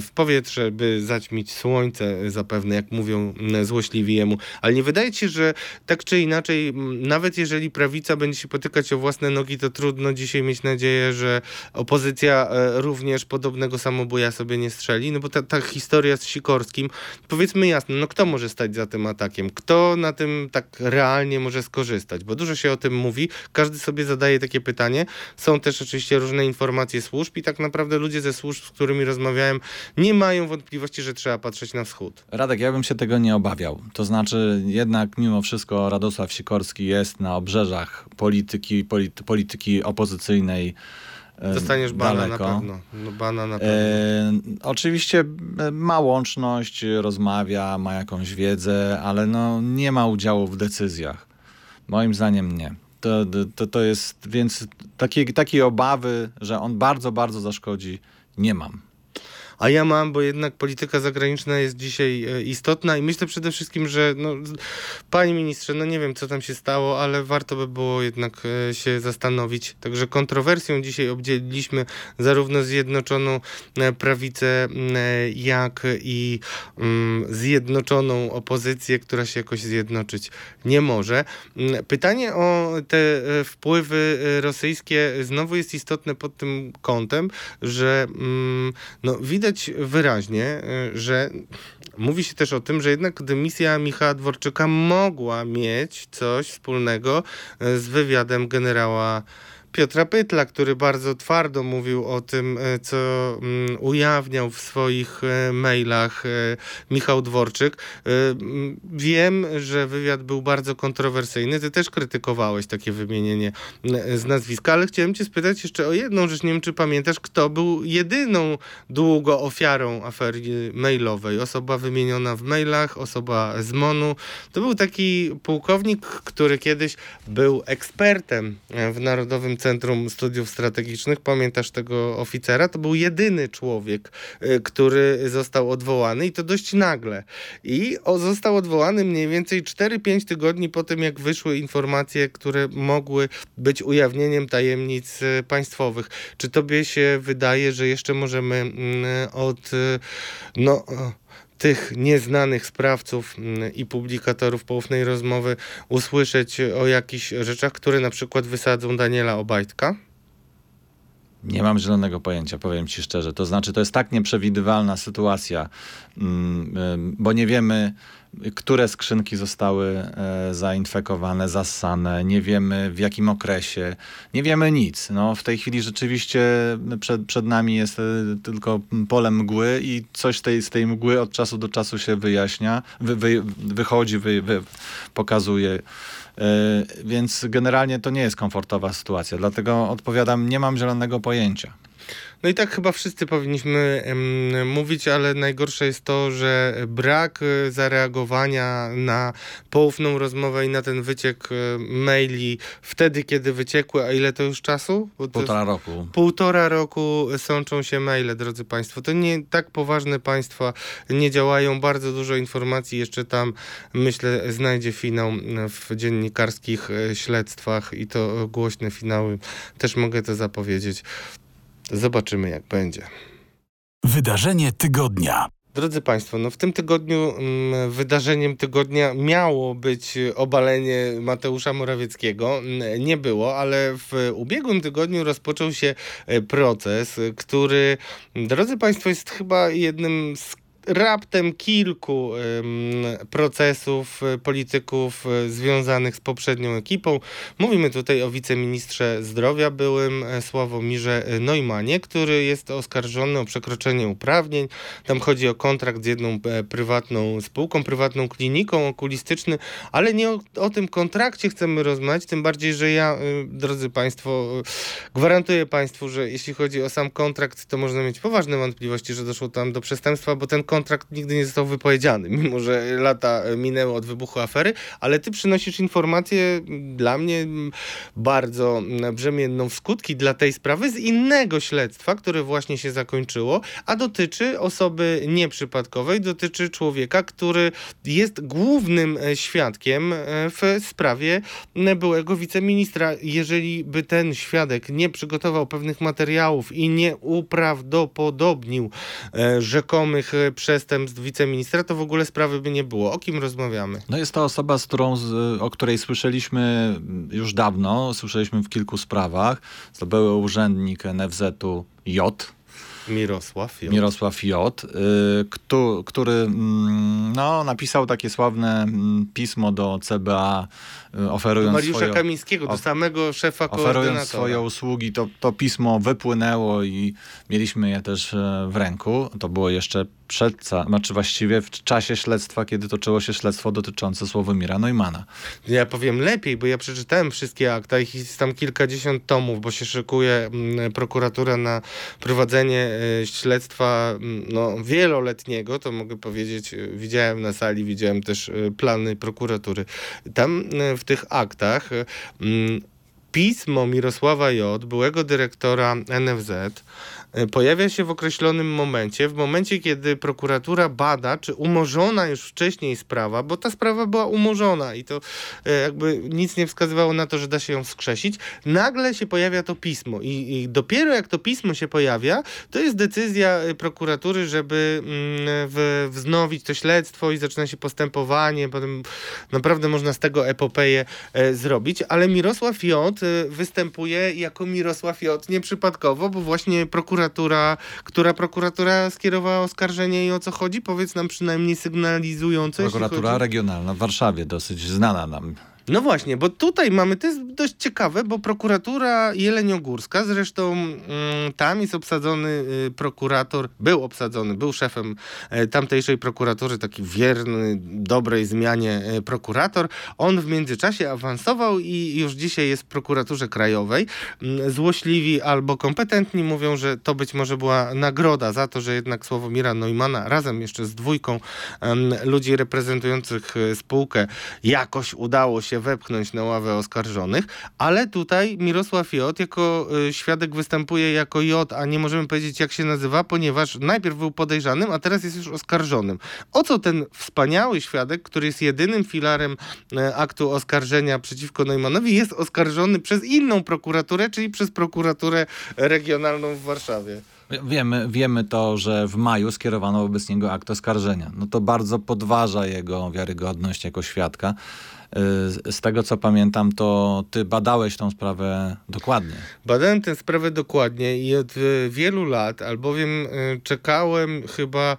S2: w powietrze, by zaćmić słońce e, zapewne, jak mówią złośliwi jemu. Ale nie wydaje ci się, że tak czy inaczej, nawet jeżeli prawica będzie się potykać o własne nogi, to trudno dzisiaj mieć nadzieję, że opozycja e, również podobnego samobuja sobie nie strzeli. No bo ta, ta historia z Sikorskim, powiedzmy jasno, no kto może stać za tym atakiem? Kto na tym tak realnie może skorzystać? Bo dużo się o tym mówi, każdy sobie zadaje takie pytanie. Są też oczywiście różne informacje służb i tak naprawdę ludzie ze służb, z którymi rozmawiałem, nie mają wątpliwości, że trzeba patrzeć na wschód.
S3: Radek, ja bym się tego nie obawiał. To znaczy, jednak mimo wszystko Radosław Sikorski jest na obrzeżach polityki, polity, polityki opozycyjnej. e,
S2: Dostaniesz bana
S3: daleko.
S2: na pewno. No bana na pewno.
S3: E, oczywiście e, ma łączność, rozmawia, ma jakąś wiedzę, ale no, nie ma udziału w decyzjach. Moim zdaniem nie. To, to, to jest, więc takiej, takiej obawy, że on bardzo, bardzo zaszkodzi, nie mam.
S2: A ja mam, bo jednak polityka zagraniczna jest dzisiaj e, istotna i myślę przede wszystkim, że no, panie ministrze, no nie wiem co tam się stało, ale warto by było jednak e, się zastanowić. Także kontrowersją dzisiaj obdzieliliśmy zarówno Zjednoczoną e, Prawicę, jak i mm, zjednoczoną opozycję, która się jakoś zjednoczyć nie może. Pytanie o te wpływy rosyjskie znowu jest istotne pod tym kątem, że mm, no, widać wyraźnie, y, że mówi się też o tym, że jednak dymisja Michała Dworczyka mogła mieć coś wspólnego y, z wywiadem generała Piotra Pytla, który bardzo twardo mówił o tym, y, co mm, ujawniał w swoich y, mailach y, Michał Dworczyk. Mm, Wiem, że wywiad był bardzo kontrowersyjny. Ty też krytykowałeś takie wymienienie z nazwiska, ale chciałem cię spytać jeszcze o jedną rzecz. Nie wiem, czy pamiętasz, kto był jedyną długo ofiarą afery mailowej. Osoba wymieniona w mailach, osoba z MONU. To był taki pułkownik, który kiedyś był ekspertem e, w Narodowym Centrum Studiów Strategicznych. Pamiętasz tego oficera? To był jedyny człowiek, e, który został odwołany i to dość nagle. I został odwołany mniej więcej 4-5 tygodni po tym, jak wyszły informacje, które mogły być ujawnieniem tajemnic e, państwowych. Czy tobie się wydaje, że jeszcze możemy mm, od e, no, tych nieznanych sprawców mm, i publikatorów poufnej rozmowy usłyszeć o jakichś rzeczach, które na przykład wysadzą Daniela Obajtka?
S3: Nie mam zielonego pojęcia, powiem ci szczerze. To znaczy, to jest tak nieprzewidywalna sytuacja, mm, bo nie wiemy, które skrzynki zostały e, zainfekowane, zassane, nie wiemy w jakim okresie, nie wiemy nic. No, w tej chwili rzeczywiście przed, przed nami jest e, tylko pole mgły i coś tej, z tej mgły od czasu do czasu się wyjaśnia, wy, wy, wychodzi, wy, wy, pokazuje. E, Więc generalnie to nie jest komfortowa sytuacja, dlatego odpowiadam, nie mam zielonego pojęcia.
S2: No i tak chyba wszyscy powinniśmy mówić, ale najgorsze jest to, że brak e, zareagowania na poufną rozmowę i na ten wyciek e, maili wtedy, kiedy wyciekły, a ile to już czasu? Bo to
S3: Półtora roku.
S2: Półtora roku sączą się maile, drodzy Państwo. To nie tak poważne państwa nie działają. Bardzo dużo informacji jeszcze tam, myślę, znajdzie finał w dziennikarskich e, śledztwach i to głośne finały. Też mogę to zapowiedzieć. Zobaczymy, jak będzie.
S1: Wydarzenie tygodnia.
S2: Drodzy Państwo, no w tym tygodniu mm, wydarzeniem tygodnia miało być obalenie Mateusza Morawieckiego. Nie było, ale w ubiegłym tygodniu rozpoczął się e, proces, który, drodzy Państwo, jest chyba jednym z raptem kilku procesów e, polityków e, związanych z poprzednią ekipą. Mówimy tutaj o wiceministrze zdrowia byłym e, Sławomirze Neumanie, który jest oskarżony o przekroczenie uprawnień. Tam chodzi o kontrakt z jedną prywatną spółką, prywatną kliniką okulistyczną, ale nie o, o tym kontrakcie chcemy rozmawiać, tym bardziej, że ja, e, drodzy Państwo, e, gwarantuję Państwu, że jeśli chodzi o sam kontrakt, to można mieć poważne wątpliwości, że doszło tam do przestępstwa, bo ten kontrakt nigdy nie został wypowiedziany, mimo że lata minęły od wybuchu afery, ale ty przynosisz informację m, dla mnie m, bardzo brzemienną w skutki dla tej sprawy z innego śledztwa, które właśnie się zakończyło, a dotyczy osoby nieprzypadkowej, dotyczy człowieka, który jest głównym e, świadkiem e, w sprawie byłego wiceministra. Jeżeli by ten świadek nie przygotował pewnych materiałów i nie uprawdopodobnił e, rzekomych przestępstw wiceministra, to w ogóle sprawy by nie było. O kim rozmawiamy?
S3: No jest to osoba, z którą, o której słyszeliśmy już dawno, słyszeliśmy w kilku sprawach. To były urzędnik NFZ-u J,
S2: Mirosław. J.
S3: Mirosław J., y, któ- który mm, no, napisał takie sławne mm, pismo do CBA, y, oferując
S2: Mariusza
S3: swoje,
S2: Kamińskiego, do samego szefa
S3: oferując swoje usługi. To, to pismo wypłynęło i mieliśmy je też e, w ręku. To było jeszcze przed, znaczy właściwie w czasie śledztwa, kiedy toczyło się śledztwo dotyczące Sławomira Neumana.
S2: Ja powiem lepiej, bo ja przeczytałem wszystkie akta, ich jest tam kilkadziesiąt tomów, bo się szykuje mm, prokuratura na prowadzenie e, śledztwa mm, no, wieloletniego, to mogę powiedzieć, e, widziałem na sali, widziałem też plany prokuratury. Tam w tych aktach mm, pismo Mirosława J., byłego dyrektora NFZ, pojawia się w określonym momencie, w momencie, kiedy prokuratura bada, czy umorzona już wcześniej sprawa, bo ta sprawa była umorzona i to e, jakby nic nie wskazywało na to, że da się ją wskrzesić, nagle się pojawia to pismo i, i dopiero jak to pismo się pojawia, to jest decyzja e, prokuratury, żeby mm, w, wznowić to śledztwo i zaczyna się postępowanie, potem naprawdę można z tego epopeję e, zrobić, ale Mirosław J. e, występuje jako Mirosław J. nieprzypadkowo, bo właśnie prokuratura, która prokuratura skierowała oskarżenie i o co chodzi? Powiedz nam przynajmniej sygnalizująco.
S3: Prokuratura
S2: chodzi...
S3: regionalna w Warszawie, dosyć znana nam.
S2: No właśnie, bo tutaj mamy, to jest dość ciekawe, bo prokuratura Jeleniogórska, zresztą mm, tam jest obsadzony y, prokurator, był obsadzony, był szefem e, tamtejszej prokuratury, taki wierny, dobrej zmianie e, prokurator. On w międzyczasie awansował i już dzisiaj jest w prokuraturze krajowej. Mm, Złośliwi albo kompetentni mówią, że to być może była nagroda za to, że jednak Sławomira Neumana razem jeszcze z dwójką ludzi reprezentujących e, spółkę jakoś udało się wepchnąć na ławę oskarżonych, ale tutaj Mirosław J. jako y, świadek występuje jako J, a nie możemy powiedzieć jak się nazywa, ponieważ najpierw był podejrzanym, a teraz jest już oskarżonym. O co ten wspaniały świadek, który jest jedynym filarem e, aktu oskarżenia przeciwko Neumanowi, jest oskarżony przez inną prokuraturę, czyli przez prokuraturę regionalną w Warszawie.
S3: Wiemy, wiemy to, że w maju skierowano wobec niego akt oskarżenia. No to bardzo podważa jego wiarygodność jako świadka. Z tego co pamiętam, to ty badałeś tą sprawę dokładnie.
S2: Badałem tę sprawę dokładnie i od e, wielu lat, albowiem e, czekałem chyba,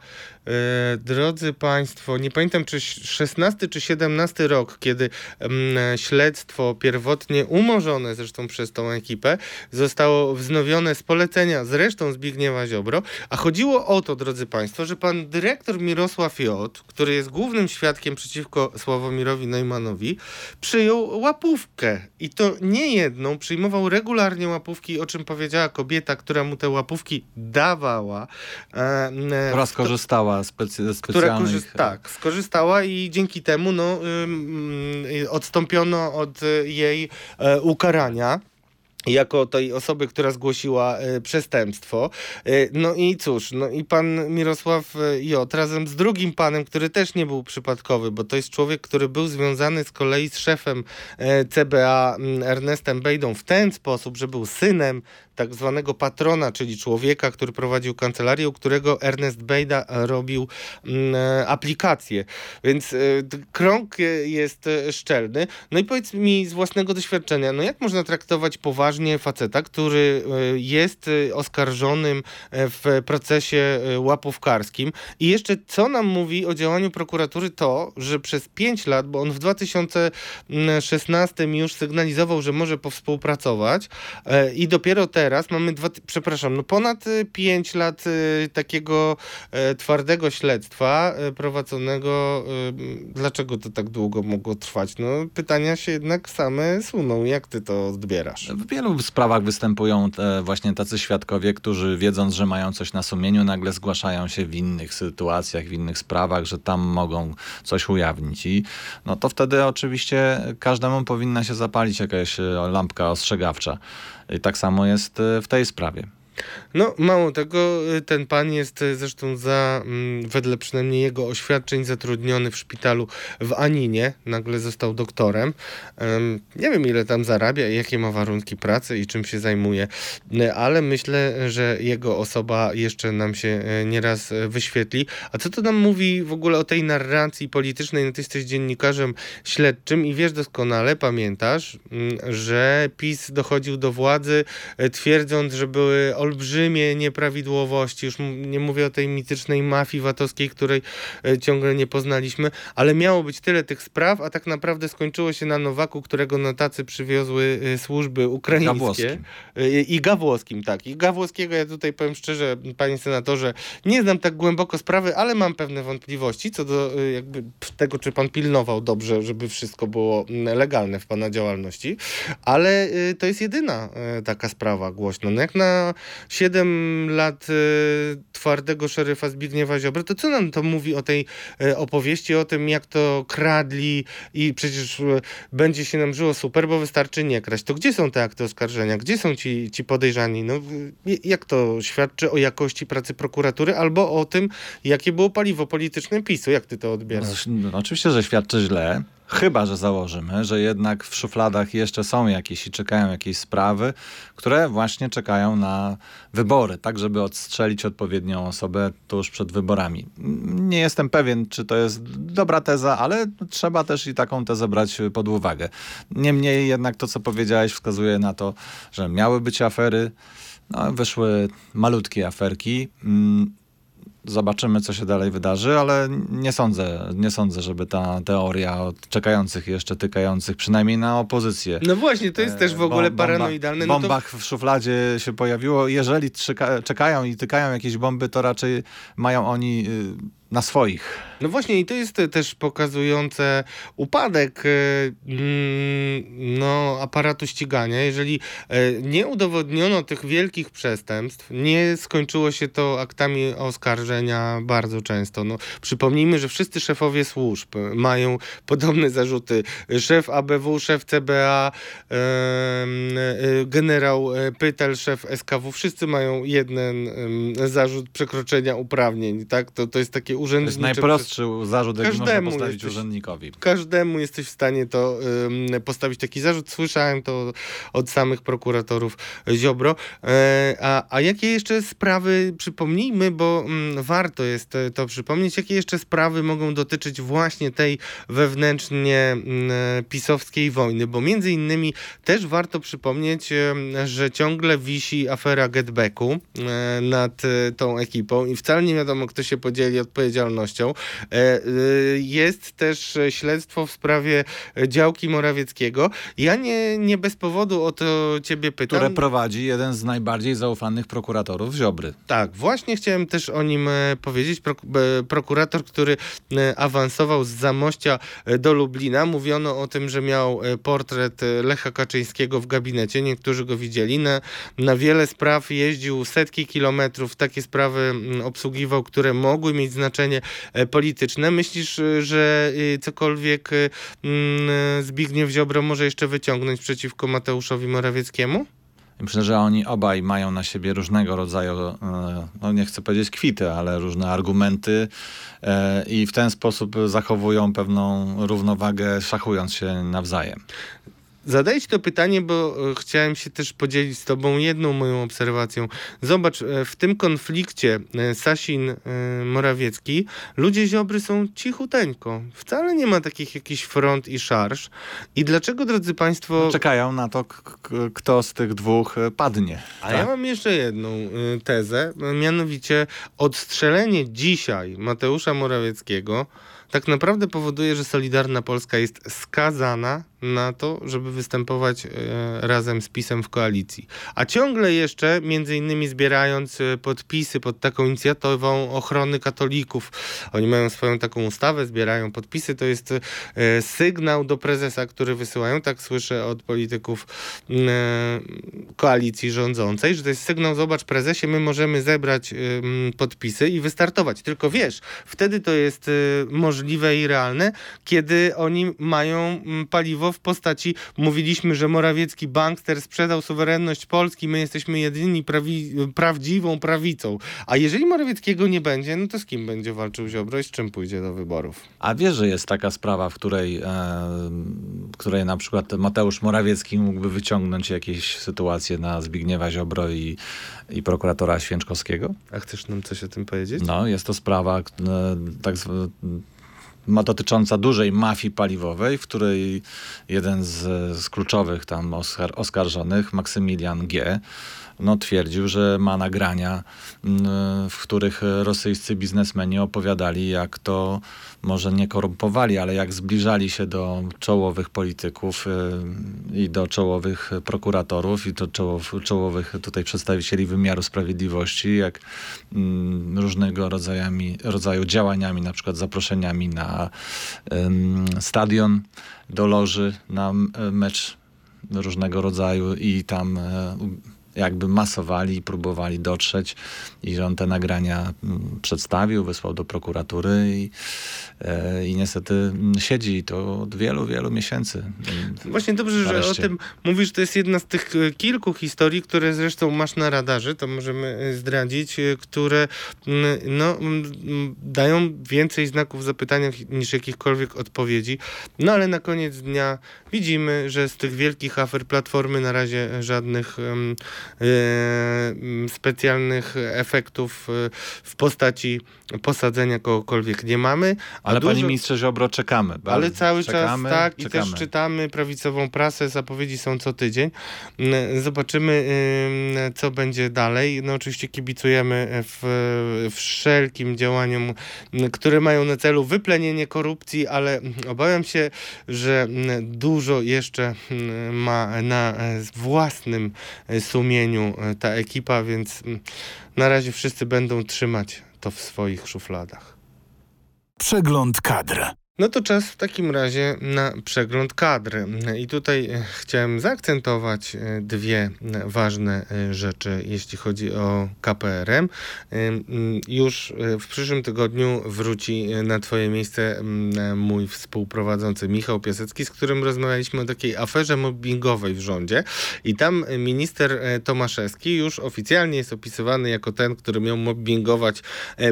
S2: drodzy Państwo, nie pamiętam czy 16 czy 17 rok, kiedy mm, śledztwo pierwotnie umorzone zresztą przez tą ekipę zostało wznowione z polecenia zresztą Zbigniewa Ziobro. A chodziło o to, drodzy Państwo, że pan dyrektor Mirosław J., który jest głównym świadkiem przeciwko Sławomirowi Neumanowi, przyjął łapówkę. I to nie jedną, przyjmował regularnie łapówki, o czym powiedziała kobieta, która mu te łapówki dawała. E,
S3: która skorzystała specy, ze
S2: specjalnych...
S3: Która korzyst-
S2: tak, skorzystała i dzięki temu no, ym, odstąpiono od jej e, ukarania jako tej osoby, która zgłosiła y, przestępstwo. Y, no i cóż, no i pan Mirosław J. razem z drugim panem, który też nie był przypadkowy, bo to jest człowiek, który był związany z kolei z szefem y, CBA Ernestem Bejdą w ten sposób, że był synem tak zwanego patrona, czyli człowieka, który prowadził kancelarię, u którego Ernest Bejda robił mm, aplikację. Więc krąg jest szczelny. No i powiedz mi z własnego doświadczenia, no jak można traktować poważnie faceta, który e, jest e, oskarżonym e, w procesie łapówkarskim. I jeszcze co nam mówi o działaniu prokuratury to, że przez 5 lat, bo on w 2016 już sygnalizował, że może powspółpracować i dopiero teraz mamy, dwa, przepraszam, no ponad 5 lat takiego twardego śledztwa prowadzonego. Dlaczego to tak długo mogło trwać? No pytania się jednak same suną. Jak ty to odbierasz?
S3: wielu sprawach występują te, właśnie tacy świadkowie, którzy wiedząc, że mają coś na sumieniu, nagle zgłaszają się w innych sytuacjach, w innych sprawach, że tam mogą coś ujawnić. I no to wtedy oczywiście każdemu powinna się zapalić jakaś e, lampka ostrzegawcza. I tak samo jest e, w tej sprawie.
S2: No, mało tego, y, ten pan jest y, zresztą za, mm, wedle przynajmniej jego oświadczeń, zatrudniony w szpitalu w Aninie. Nagle został doktorem. Nie wiem, ile tam zarabia, jakie ma warunki pracy i czym się zajmuje, y, ale myślę, że jego osoba jeszcze nam się nieraz wyświetli. A co to nam mówi w ogóle o tej narracji politycznej? No, ty jesteś dziennikarzem śledczym i wiesz doskonale, pamiętasz, mm, że PiS dochodził do władzy twierdząc, że były olbrzymie nieprawidłowości. Już nie mówię o tej mitycznej mafii VAT-owskiej, której e, ciągle nie poznaliśmy, ale miało być tyle tych spraw, a tak naprawdę skończyło się na Nowaku, którego na tacy przywiozły e, służby ukraińskie.
S3: Gawłowskim.
S2: E, I Gawłowskim, tak. I Gawłowskiego ja tutaj powiem szczerze, panie senatorze, nie znam tak głęboko sprawy, ale mam pewne wątpliwości co do jakby tego, czy pan pilnował dobrze, żeby wszystko było legalne w pana działalności, ale to jest jedyna taka sprawa głośna. No jak na 7 lat y, twardego szeryfa Zbigniewa Ziobry, to co nam to mówi o tej y, opowieści, o tym jak to kradli i przecież y, będzie się nam żyło super, bo wystarczy nie kraść. To gdzie są te akty oskarżenia? Gdzie są ci, ci podejrzani? No, jak to świadczy o jakości pracy prokuratury albo o tym, jakie było paliwo polityczne PiSu? Jak ty to odbierasz?
S3: No, no, oczywiście, że świadczy źle. Chyba, że założymy, że jednak w szufladach jeszcze są jakieś i czekają jakieś sprawy, które właśnie czekają na wybory, tak żeby odstrzelić odpowiednią osobę tuż przed wyborami. Nie jestem pewien, czy to jest dobra teza, ale trzeba też i taką tezę brać pod uwagę. Niemniej jednak to, co powiedziałeś, wskazuje na to, że miały być afery, no, wyszły malutkie aferki. Zobaczymy, co się dalej wydarzy, ale nie sądzę, nie sądzę, żeby ta teoria od czekających jeszcze, tykających, przynajmniej na opozycję.
S2: No właśnie, to jest też w ogóle bomba, paranoidalne.
S3: W bombach no to... w szufladzie się pojawiło. Jeżeli czekają i tykają jakieś bomby, to raczej mają oni y, na swoich.
S2: No właśnie i to jest też pokazujące upadek e, mm, no, aparatu ścigania. Jeżeli e, nie udowodniono tych wielkich przestępstw, nie skończyło się to aktami oskarżenia bardzo często. No, przypomnijmy, że wszyscy szefowie służb mają podobne zarzuty. Szef ABW, szef CBA, e, generał Pytel, szef SKW, wszyscy mają jeden zarzut przekroczenia uprawnień. Tak? To, to jest takie urzędnicze...
S3: To jest najprostszy zarzut, jaki można postawić jesteś, urzędnikowi.
S2: Każdemu jesteś w stanie to um, postawić taki zarzut. Słyszałem to od samych prokuratorów Ziobro. E, a, a jakie jeszcze sprawy, przypomnijmy, bo um, warto jest to przypomnieć, jakie jeszcze sprawy mogą dotyczyć właśnie tej wewnętrznie um, pisowskiej wojny, bo między innymi też warto przypomnieć, że ciągle wisi afera Getbacku e, nad e, tą ekipą i wcale nie wiadomo, kto się podzieli odpowiedzialnością odpowiedzialnością. Jest też śledztwo w sprawie działki Morawieckiego. Ja nie, nie bez powodu o to ciebie pytam.
S3: Które prowadzi jeden z najbardziej zaufanych prokuratorów Ziobry.
S2: Tak, właśnie chciałem też o nim powiedzieć. Prokurator, który awansował z Zamościa do Lublina. Mówiono o tym, że miał portret Lecha Kaczyńskiego w gabinecie. Niektórzy go widzieli. Na, na wiele spraw jeździł setki kilometrów. Takie sprawy mm, obsługiwał, które mogły mieć znaczenie e, polityczne. Myślisz, e, że e, cokolwiek mm, Zbigniew Ziobro może jeszcze wyciągnąć przeciwko Mateuszowi Morawieckiemu?
S3: Myślę, że oni obaj mają na siebie różnego rodzaju, no nie chcę powiedzieć kwity, ale różne argumenty i w ten sposób zachowują pewną równowagę, szachując się nawzajem.
S2: Zadaję ci to pytanie, bo e, chciałem się też podzielić z tobą jedną moją obserwacją. Zobacz, e, w tym konflikcie e, Sasin-Morawiecki ludzie Ziobry są cichuteńko. Wcale nie ma takich jakichś front i szarż. I dlaczego, drodzy państwo...
S3: No, czekają na to, kto z tych dwóch padnie.
S2: A tak? ja mam jeszcze jedną tezę, mianowicie odstrzelenie dzisiaj Mateusza Morawieckiego tak naprawdę powoduje, że Solidarna Polska jest skazana na to, żeby występować e, razem z PiSem w koalicji. A ciągle jeszcze, między innymi zbierając e, podpisy pod taką inicjatywą ochrony katolików, oni mają swoją taką ustawę, zbierają podpisy, to jest e, sygnał do prezesa, który wysyłają, tak słyszę od polityków koalicji rządzącej, że to jest sygnał, zobacz prezesie, my możemy zebrać podpisy i wystartować. Tylko wiesz, wtedy to jest możliwe i realne, kiedy oni mają paliwo w postaci mówiliśmy, że Morawiecki bankster sprzedał suwerenność Polski, my jesteśmy jedyni prawi, prawdziwą prawicą. A jeżeli Morawieckiego nie będzie, no to z kim będzie walczył Ziobro i z czym pójdzie do wyborów?
S3: A wiesz, że jest taka sprawa, w której, e, której na przykład Mateusz Morawiecki mógłby wyciągnąć jakieś sytuacje na Zbigniewa Ziobro i, i prokuratora Święczkowskiego?
S2: A chcesz nam coś o tym powiedzieć?
S3: No, jest to sprawa e, tak ma dotycząca dużej mafii paliwowej, w której jeden z, z kluczowych tam oskar, oskarżonych, Maksymilian G., no, twierdził, że ma nagrania, mm, w których rosyjscy biznesmeni opowiadali, jak to może nie korumpowali, ale jak zbliżali się do czołowych polityków y, i do czołowych prokuratorów i do czołowych tutaj przedstawicieli wymiaru sprawiedliwości, jak mm, różnego rodzajami, rodzaju działaniami, na przykład zaproszeniami na stadion, do loży na mecz różnego rodzaju i tam e, jakby masowali i próbowali dotrzeć i że on te nagrania mm, przedstawił, wysłał do prokuratury i, e, i niestety siedzi i to od wielu, wielu miesięcy.
S2: Właśnie dobrze, że o tym mówisz. To jest jedna z tych e, kilku historii, które zresztą masz na radarze, to możemy e, zdradzić, które mm, no, mm, dają więcej znaków zapytania niż jakichkolwiek odpowiedzi. No ale na koniec dnia widzimy, że z tych wielkich afer Platformy na razie żadnych specjalnych efektów y, w postaci posadzenia kogokolwiek nie mamy.
S3: Ale dużo... panie ministrze Ziobro, czekamy.
S2: Ale cały czekamy, czas tak czekamy. i też czytamy prawicową prasę, zapowiedzi są co tydzień. Y, zobaczymy, co będzie dalej. No oczywiście kibicujemy w, wszelkim działaniom, które mają na celu wyplenienie korupcji, ale obawiam się, że dużo jeszcze ma na własnym sumieniu E, ta ekipa, więc mm, na razie wszyscy będą trzymać to w swoich szufladach.
S1: Przegląd kadr.
S2: No to czas w takim razie na przegląd kadr. I tutaj e, chciałem zaakcentować e, dwie ważne e, rzeczy, jeśli chodzi o KPRM. Już w przyszłym tygodniu wróci na Twoje miejsce mój współprowadzący Michał Piasecki, z którym rozmawialiśmy o takiej aferze mobbingowej w rządzie. I tam minister Tomaszewski już oficjalnie jest opisywany jako ten, który miał mobbingować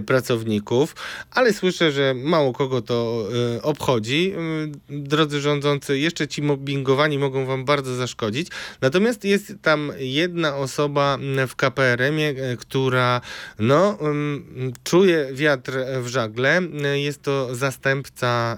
S2: pracowników, ale słyszę, że mało kogo to obchodzi. E, drodzy rządzący, jeszcze ci mobbingowani mogą wam bardzo zaszkodzić. Natomiast jest tam jedna osoba w KPRM-ie, która no, czuje wiatr w żagle. Jest to zastępca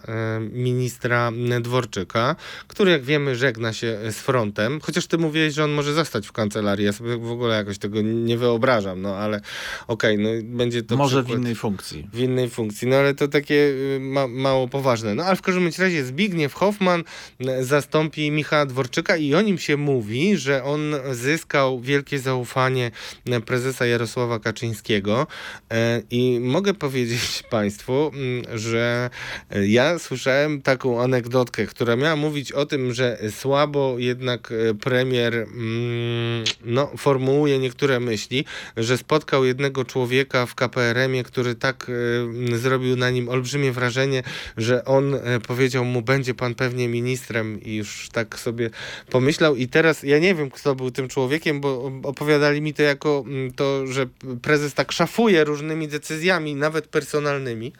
S2: ministra Dworczyka, który jak wiemy żegna się z frontem. Chociaż ty mówiłeś, że on może zostać w kancelarii. Ja sobie w ogóle jakoś tego nie wyobrażam, no ale okej, okay, no będzie to
S3: Może w innej funkcji.
S2: W innej funkcji, no ale to takie y, ma, mało poważne. No ale w każdym razie Zbigniew Hoffman y, zastąpi Michała Dworczyka i o nim się mówi, że on zyskał wielkie zaufanie y, prezesa Jarosława Kaczyńskiego. I mogę powiedzieć Państwu, mm, że ja słyszałem taką anegdotkę, która miała mówić o tym, że słabo jednak premier mm, no, formułuje niektóre myśli, że spotkał jednego człowieka w KPRM-ie, który tak zrobił na nim olbrzymie wrażenie, że on y, powiedział mu, będzie pan pewnie ministrem i już tak sobie pomyślał. I teraz ja nie wiem, kto był tym człowiekiem, bo opowiadali mi to jako y, to, że prezes tak szafuje różnymi decyzjami, nawet personalnymi.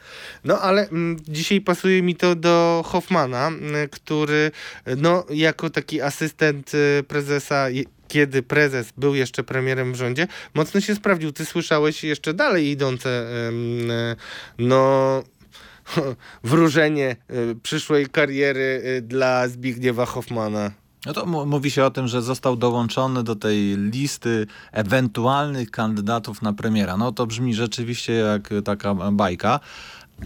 S2: No ale dzisiaj pasuje mi to do Hoffmana, który no, jako taki asystent prezesa kiedy prezes był jeszcze premierem w rządzie, mocno się sprawdził. Ty słyszałeś jeszcze dalej idące e, no wróżenie e, przyszłej kariery e, dla Zbigniewa Hoffmana.
S3: No to mówi się o tym, że został dołączony do tej listy ewentualnych kandydatów na premiera. No to brzmi rzeczywiście jak taka bajka.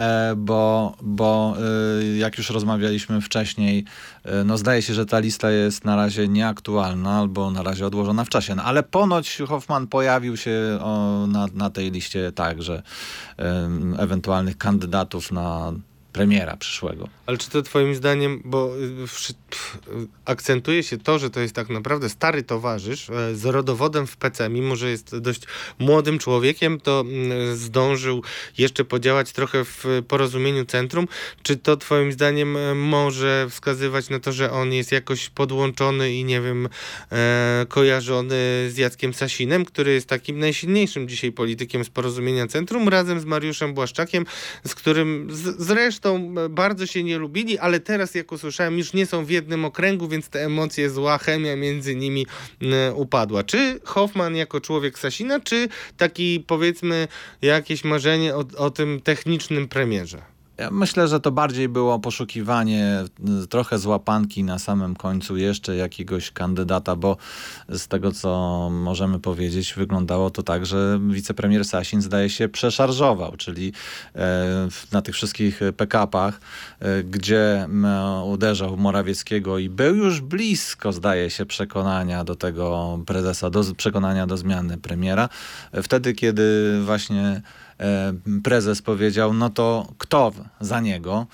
S3: E, bo, bo e, jak już rozmawialiśmy wcześniej, e, no zdaje się, że ta lista jest na razie nieaktualna albo na razie odłożona w czasie. No, ale ponoć Hoffman pojawił się o, na, na tej liście także ewentualnych kandydatów na premiera przyszłego.
S2: Ale czy to twoim zdaniem, bo y, akcentuje się to, że to jest tak naprawdę stary towarzysz e, z rodowodem w PC, mimo że jest dość młodym człowiekiem, to mm, zdążył jeszcze podziałać trochę w porozumieniu centrum. Czy to twoim zdaniem e, może wskazywać na to, że on jest jakoś podłączony i nie wiem, e, kojarzony z Jackiem Sasinem, który jest takim najsilniejszym dzisiaj politykiem z porozumienia centrum, razem z Mariuszem Błaszczakiem, z którym z, zresztą zresztą bardzo się nie lubili, ale teraz, jak usłyszałem, już nie są w jednym okręgu, więc te emocje, zła chemia między nimi upadła. Czy Hoffman jako człowiek Sasina, czy taki powiedzmy jakieś marzenie o, o tym technicznym premierze?
S3: Ja myślę, że to bardziej było poszukiwanie y, trochę złapanki na samym końcu jeszcze jakiegoś kandydata, bo z tego co możemy powiedzieć, wyglądało to tak, że wicepremier Sasin zdaje się przeszarżował, czyli e, na tych wszystkich pick-upach, e, gdzie uderzał Morawieckiego i był już blisko, zdaje się, przekonania do tego prezesa, do przekonania do zmiany premiera. Wtedy, kiedy właśnie E, prezes powiedział, no to kto za niego?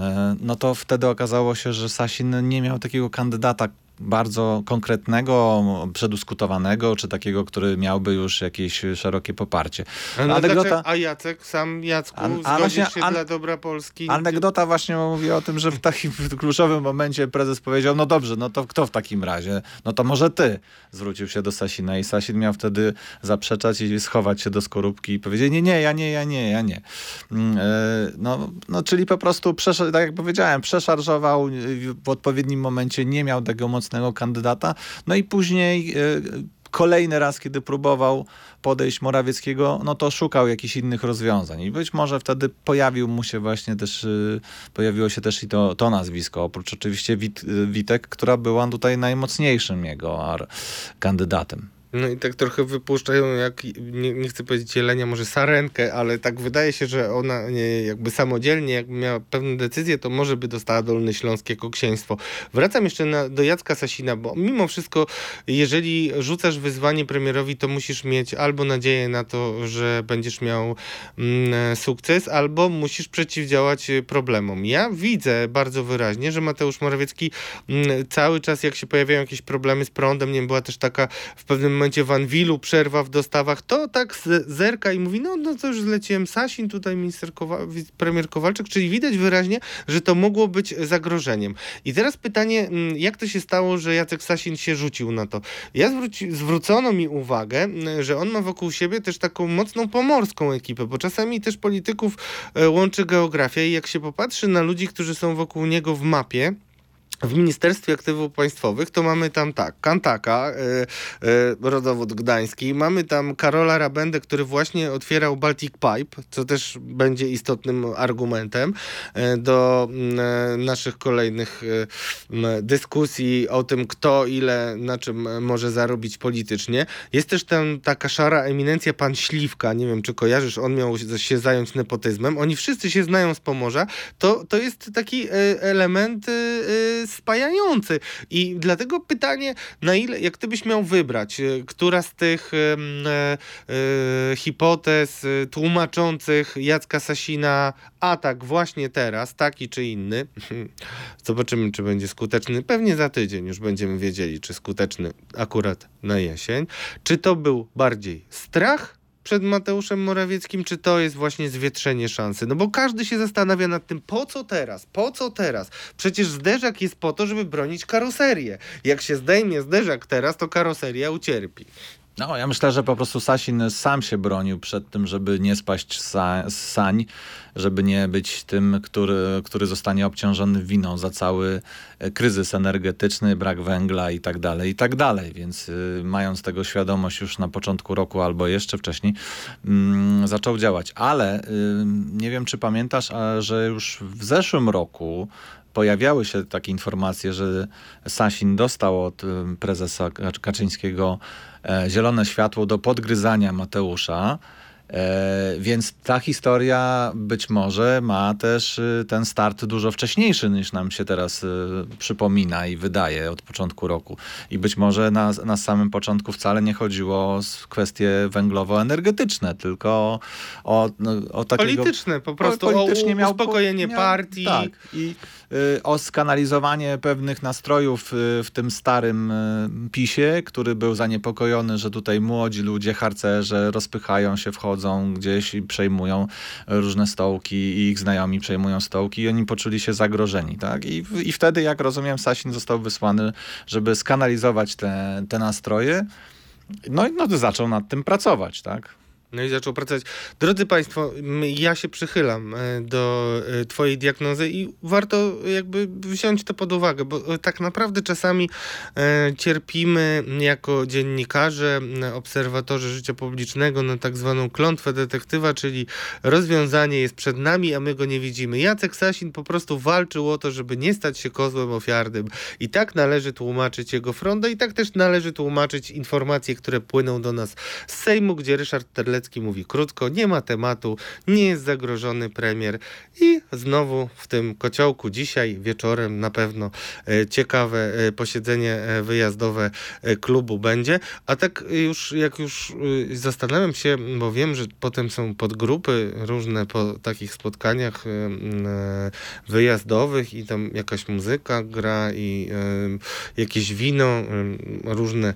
S3: E, no to wtedy okazało się, że Sasin nie miał takiego kandydata, bardzo konkretnego, przedyskutowanego, czy takiego, który miałby już jakieś szerokie poparcie.
S2: No Anegdota... A Jacek, sam Jacku, an, a właśnie, się an... dla dobra Polski?
S3: Anegdota właśnie mówi o tym, że w takim kluczowym momencie prezes powiedział, no dobrze, no to kto w takim razie? No to może ty. Zwrócił się do Sasina i Sasin miał wtedy zaprzeczać i schować się do skorupki i powiedzieć, nie, nie, ja nie, ja nie, ja nie. Mm, e, no, no czyli po prostu, tak jak powiedziałem, przeszarżował w odpowiednim momencie, nie miał tego mocnego kandydata. No i później e, kolejny raz, kiedy próbował podejść Morawieckiego, no to szukał jakichś innych rozwiązań. I być może wtedy pojawił mu się właśnie też, e, pojawiło się też i to, to nazwisko, oprócz oczywiście Wit, Witek, która była tutaj najmocniejszym jego kandydatem.
S2: No i tak trochę wypuszczają, jak nie, nie chcę powiedzieć jelenia, może sarenkę, ale tak wydaje się, że ona nie, jakby samodzielnie, jakby miała pewne decyzje, to może by dostała Dolny Śląsk jako księstwo. Wracam jeszcze na, do Jacka Sasina, bo mimo wszystko, jeżeli rzucasz wyzwanie premierowi, to musisz mieć albo nadzieję na to, że będziesz miał mm, sukces, albo musisz przeciwdziałać problemom. Ja widzę bardzo wyraźnie, że Mateusz Morawiecki mm, cały czas, jak się pojawiają jakieś problemy z prądem, nie była też taka w pewnym momencie w Anwilu przerwa w dostawach, to tak zerka i mówi, no, no to już zleciłem Sasin, tutaj minister premier Kowalczyk, czyli widać wyraźnie, że to mogło być zagrożeniem. I teraz pytanie, mm, jak to się stało, że Jacek Sasin się rzucił na to? Ja zwróci, zwrócono mi uwagę, mm, że on ma wokół siebie też taką mocną pomorską ekipę, bo czasami też polityków e, łączy geografia i jak się popatrzy na ludzi, którzy są wokół niego w mapie, w Ministerstwie Aktywów Państwowych to mamy tam tak, Kantaka, yy, yy, rodowód gdański, mamy tam Karola Rabendę, który właśnie otwierał Baltic Pipe, co też będzie istotnym argumentem yy, do naszych kolejnych dyskusji o tym, kto ile na czym może zarobić politycznie. Jest też tam taka szara eminencja, pan Śliwka, nie wiem czy kojarzysz, on miał się zająć nepotyzmem. Oni wszyscy się znają z Pomorza. To, to jest taki element spajający. I dlatego pytanie, na ile, jak ty byś miał wybrać, e, która z tych e, e, hipotez tłumaczących Jacka Sasina atak właśnie teraz, taki czy inny, zobaczymy, czy będzie skuteczny. Pewnie za tydzień już będziemy wiedzieli, czy skuteczny akurat na jesień. Czy to był bardziej strach? Przed Mateuszem Morawieckim, czy to jest właśnie zwietrzenie szansy? No bo każdy się zastanawia nad tym, po co teraz? Po co teraz? Przecież zderzak jest po to, żeby bronić karoserię. Jak się zdejmie zderzak teraz, to karoseria ucierpi.
S3: No, ja myślę, że po prostu Sasin sam się bronił przed tym, żeby nie spaść z sań, żeby nie być tym, który, który zostanie obciążony winą za cały e, kryzys energetyczny, brak węgla i tak dalej, i tak dalej. Więc y, mając tego świadomość już na początku roku albo jeszcze wcześniej, y, zaczął działać. Ale y, nie wiem, czy pamiętasz, a, że już w zeszłym roku pojawiały się takie informacje, że Sasin dostał od prezesa Kaczyńskiego e, zielone światło do podgryzania Mateusza. E, więc ta historia być może ma też y, ten start dużo wcześniejszy niż nam się teraz y, przypomina i wydaje od początku roku. I być może na, na samym początku wcale nie chodziło o kwestie węglowo-energetyczne, tylko o, no, o takiego...
S2: Polityczne, po prostu o, politycznie o uspokojenie miał, partii.
S3: Tak, i y, o skanalizowanie pewnych nastrojów w tym starym PiSie, który był zaniepokojony, że tutaj młodzi ludzie, harcerze rozpychają się, wchodzą chodzą gdzieś i przejmują różne stołki i ich znajomi przejmują stołki i oni poczuli się zagrożeni. Tak? I, i wtedy, jak rozumiem, Sasin został wysłany, żeby skanalizować te, te nastroje. No i no, zaczął nad tym pracować, tak?
S2: No i zaczął pracować. Drodzy Państwo, ja się przychylam e, do e, Twojej diagnozy i warto jakby wziąć to pod uwagę, bo e, tak naprawdę czasami cierpimy jako dziennikarze, obserwatorzy życia publicznego na tak zwaną klątwę detektywa, czyli rozwiązanie jest przed nami, a my go nie widzimy. Jacek Sasin po prostu walczył o to, żeby nie stać się kozłem ofiarnym i tak należy tłumaczyć jego frondę i tak też należy tłumaczyć informacje, które płyną do nas z Sejmu, gdzie Ryszard Terlecki mówi krótko, nie ma tematu, nie jest zagrożony premier. I znowu w tym kociołku dzisiaj wieczorem na pewno e, ciekawe e, posiedzenie e, wyjazdowe klubu będzie, a tak już jak już zastanawiam się, bo wiem, że potem są podgrupy różne po takich spotkaniach wyjazdowych i tam jakaś muzyka gra i jakieś wino, różne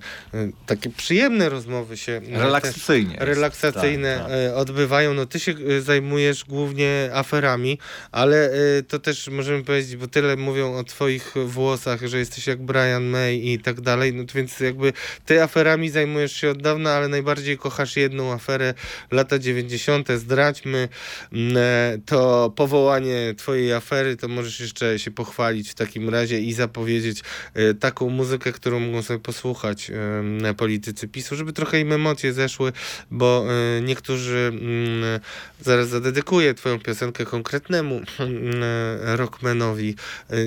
S2: takie przyjemne rozmowy się
S3: relaksacyjnie
S2: relaksacyjnie tak, tak. E, odbywają. No ty się e, zajmujesz głównie aferami, ale e, to też możemy powiedzieć, bo tyle mówią o twoich włosach, że jesteś jak Brian May i tak dalej, no więc jakby ty aferami zajmujesz się od dawna, ale najbardziej kochasz jedną aferę lata 90. Zdradźmy mm, to powołanie twojej afery, to możesz jeszcze się pochwalić w takim razie i zapowiedzieć taką muzykę, którą mogą sobie posłuchać politycy PiSu, żeby trochę im emocje zeszły, bo niektórzy, mm, zaraz zadedykuję twoją piosenkę konkretnemu mm, rockmanowi,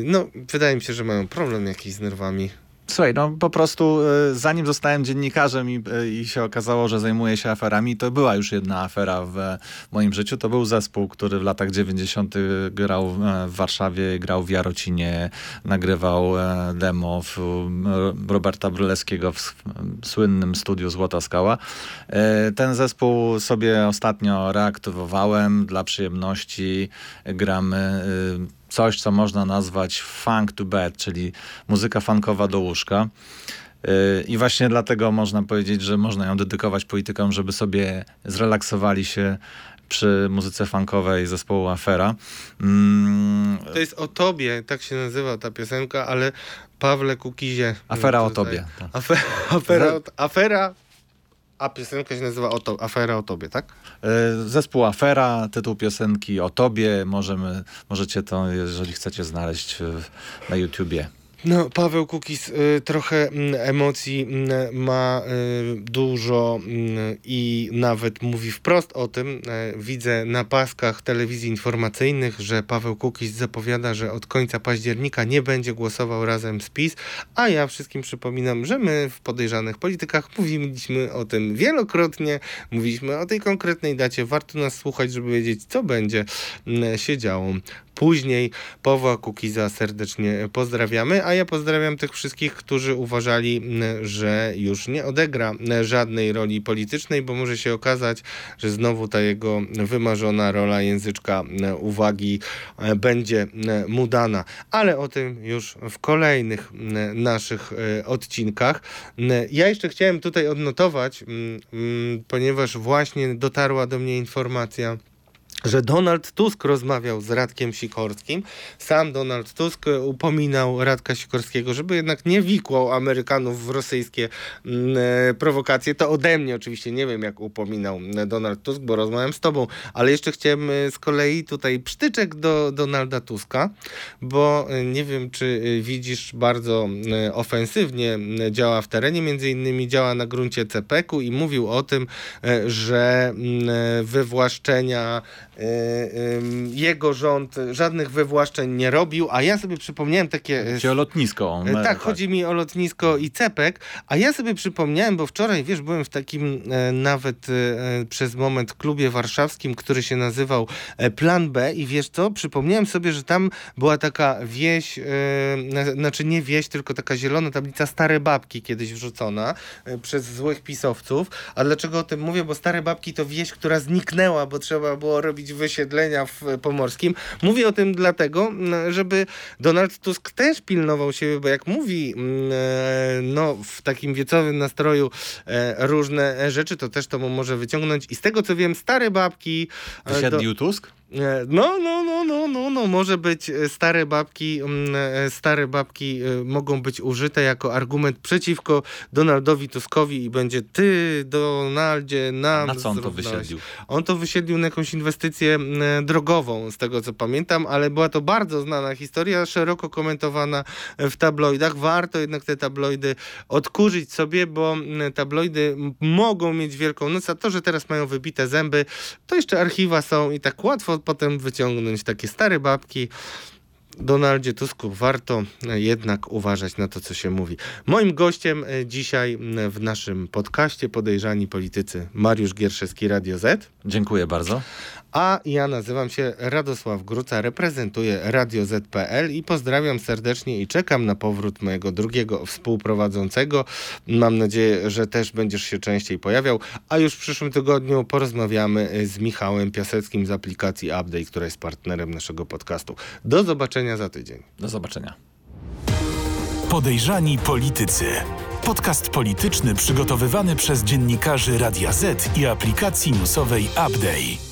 S2: no wydaje mi się, że mają problem jakiś z nerwami.
S3: Słuchaj, no po prostu e, zanim zostałem dziennikarzem i, e, i się okazało, że zajmuję się aferami, to była już jedna afera w moim życiu. To był zespół, który w latach 90. grał e, w Warszawie, grał w Jarocinie, nagrywał demo w Roberta Brylewskiego w słynnym studiu Złota Skała. Ten zespół sobie ostatnio reaktywowałem dla przyjemności. Gramy coś, co można nazwać funk to bed, czyli muzyka funkowa do łóżka. Y, I właśnie dlatego można powiedzieć, że można ją dedykować politykom, żeby sobie zrelaksowali się przy muzyce funkowej zespołu Afera. Mm,
S2: To jest o tobie, tak się nazywa ta piosenka, ale Pawle Kukizie.
S3: Afera o tobie. tak.
S2: Afera, afera, a piosenka się nazywa o to, Afera o tobie, tak?
S3: Y, Zespół Afera, tytuł piosenki o tobie. Możemy, możecie to, jeżeli chcecie, znaleźć na YouTubie.
S2: No, Paweł Kukis y, trochę mm, emocji mm, ma y, dużo mm, i nawet mówi wprost o tym. Y, widzę na paskach telewizji informacyjnych, że Paweł Kukis zapowiada, że od końca października nie będzie głosował razem z PiS, a ja wszystkim przypominam, że my w podejrzanych politykach mówiliśmy o tym wielokrotnie, mówiliśmy o tej konkretnej dacie. Warto nas słuchać, żeby wiedzieć, co będzie się działo. Później Pawła Kukiza serdecznie pozdrawiamy, a ja pozdrawiam tych wszystkich, którzy uważali, m, że już nie odegra m, żadnej roli politycznej, bo może się okazać, że znowu ta jego wymarzona rola języczka m, uwagi e, będzie mu dana. Ale o tym już w kolejnych naszych e, odcinkach. Ja jeszcze chciałem tutaj odnotować, ponieważ właśnie dotarła do mnie informacja, że Donald Tusk rozmawiał z Radkiem Sikorskim. Sam Donald Tusk upominał Radka Sikorskiego, żeby jednak nie wikłał Amerykanów w rosyjskie mm, e, prowokacje. To ode mnie oczywiście, nie wiem jak upominał e, Donald Tusk, bo rozmawiam z tobą, ale jeszcze chciałem e, z kolei tutaj przytyczek do Donalda Tuska, bo e, nie wiem czy e, widzisz, bardzo e, ofensywnie działa w terenie, między innymi działa na gruncie CPK-u i mówił o tym, e, że mm, e, wywłaszczenia e, jego rząd żadnych wywłaszczeń nie robił, a ja sobie przypomniałem takie... e,
S3: Chodzi o lotnisko.
S2: E, Tak, chodzi mi o lotnisko i cepek, a ja sobie przypomniałem, bo wczoraj, wiesz, byłem w takim nawet przez moment klubie warszawskim, który się nazywał Plan B i wiesz co, przypomniałem sobie, że tam była taka wieś, na, znaczy nie wieś, tylko taka zielona tablica Stare Babki kiedyś wrzucona przez złych pisowców. A dlaczego o tym mówię? Bo Stare Babki to wieś, która zniknęła, bo trzeba było robić wysiedlenia w e, Pomorskim. Mówię o tym dlatego, żeby Donald Tusk też pilnował siebie, bo jak mówi e, no, w takim wiecowym nastroju e, różne rzeczy, to też to mu może wyciągnąć. I z tego co wiem, stare babki. e, do-
S3: Tusk?
S2: E, No, no, no, no, no, no, może być e, stare babki, mm, e, stare babki mogą być użyte jako argument przeciwko Donaldowi Tuskowi i będzie ty, Donaldzie, nam
S3: Na co on to
S2: zrównałeś.
S3: wysiedlił?
S2: On to wysiedlił na jakąś inwestycję drogową, z tego co pamiętam, ale była to bardzo znana historia, szeroko komentowana w tabloidach. Warto jednak te tabloidy odkurzyć sobie, bo tabloidy mogą mieć wielką noc, a to, że teraz mają wybite zęby, to jeszcze archiwa są i tak łatwo potem wyciągnąć takie stare babki. Donaldzie Tusku, warto e, jednak uważać na to, co się mówi. Moim gościem e, dzisiaj w naszym podcaście Podejrzani Politycy Mariusz Gierszewski, Radio Z.
S3: Dziękuję bardzo.
S2: A ja nazywam się Radosław Gruca, reprezentuję Radio Z.pl i pozdrawiam serdecznie i czekam na powrót mojego drugiego współprowadzącego. Mam nadzieję, że też będziesz się częściej pojawiał, a już w przyszłym tygodniu porozmawiamy z Michałem Piaseckim z aplikacji Update, która jest partnerem naszego podcastu. Do zobaczenia za tydzień.
S3: Do zobaczenia.
S1: Podejrzani politycy. Podcast polityczny przygotowywany przez dziennikarzy Radia Z i aplikacji newsowej Update.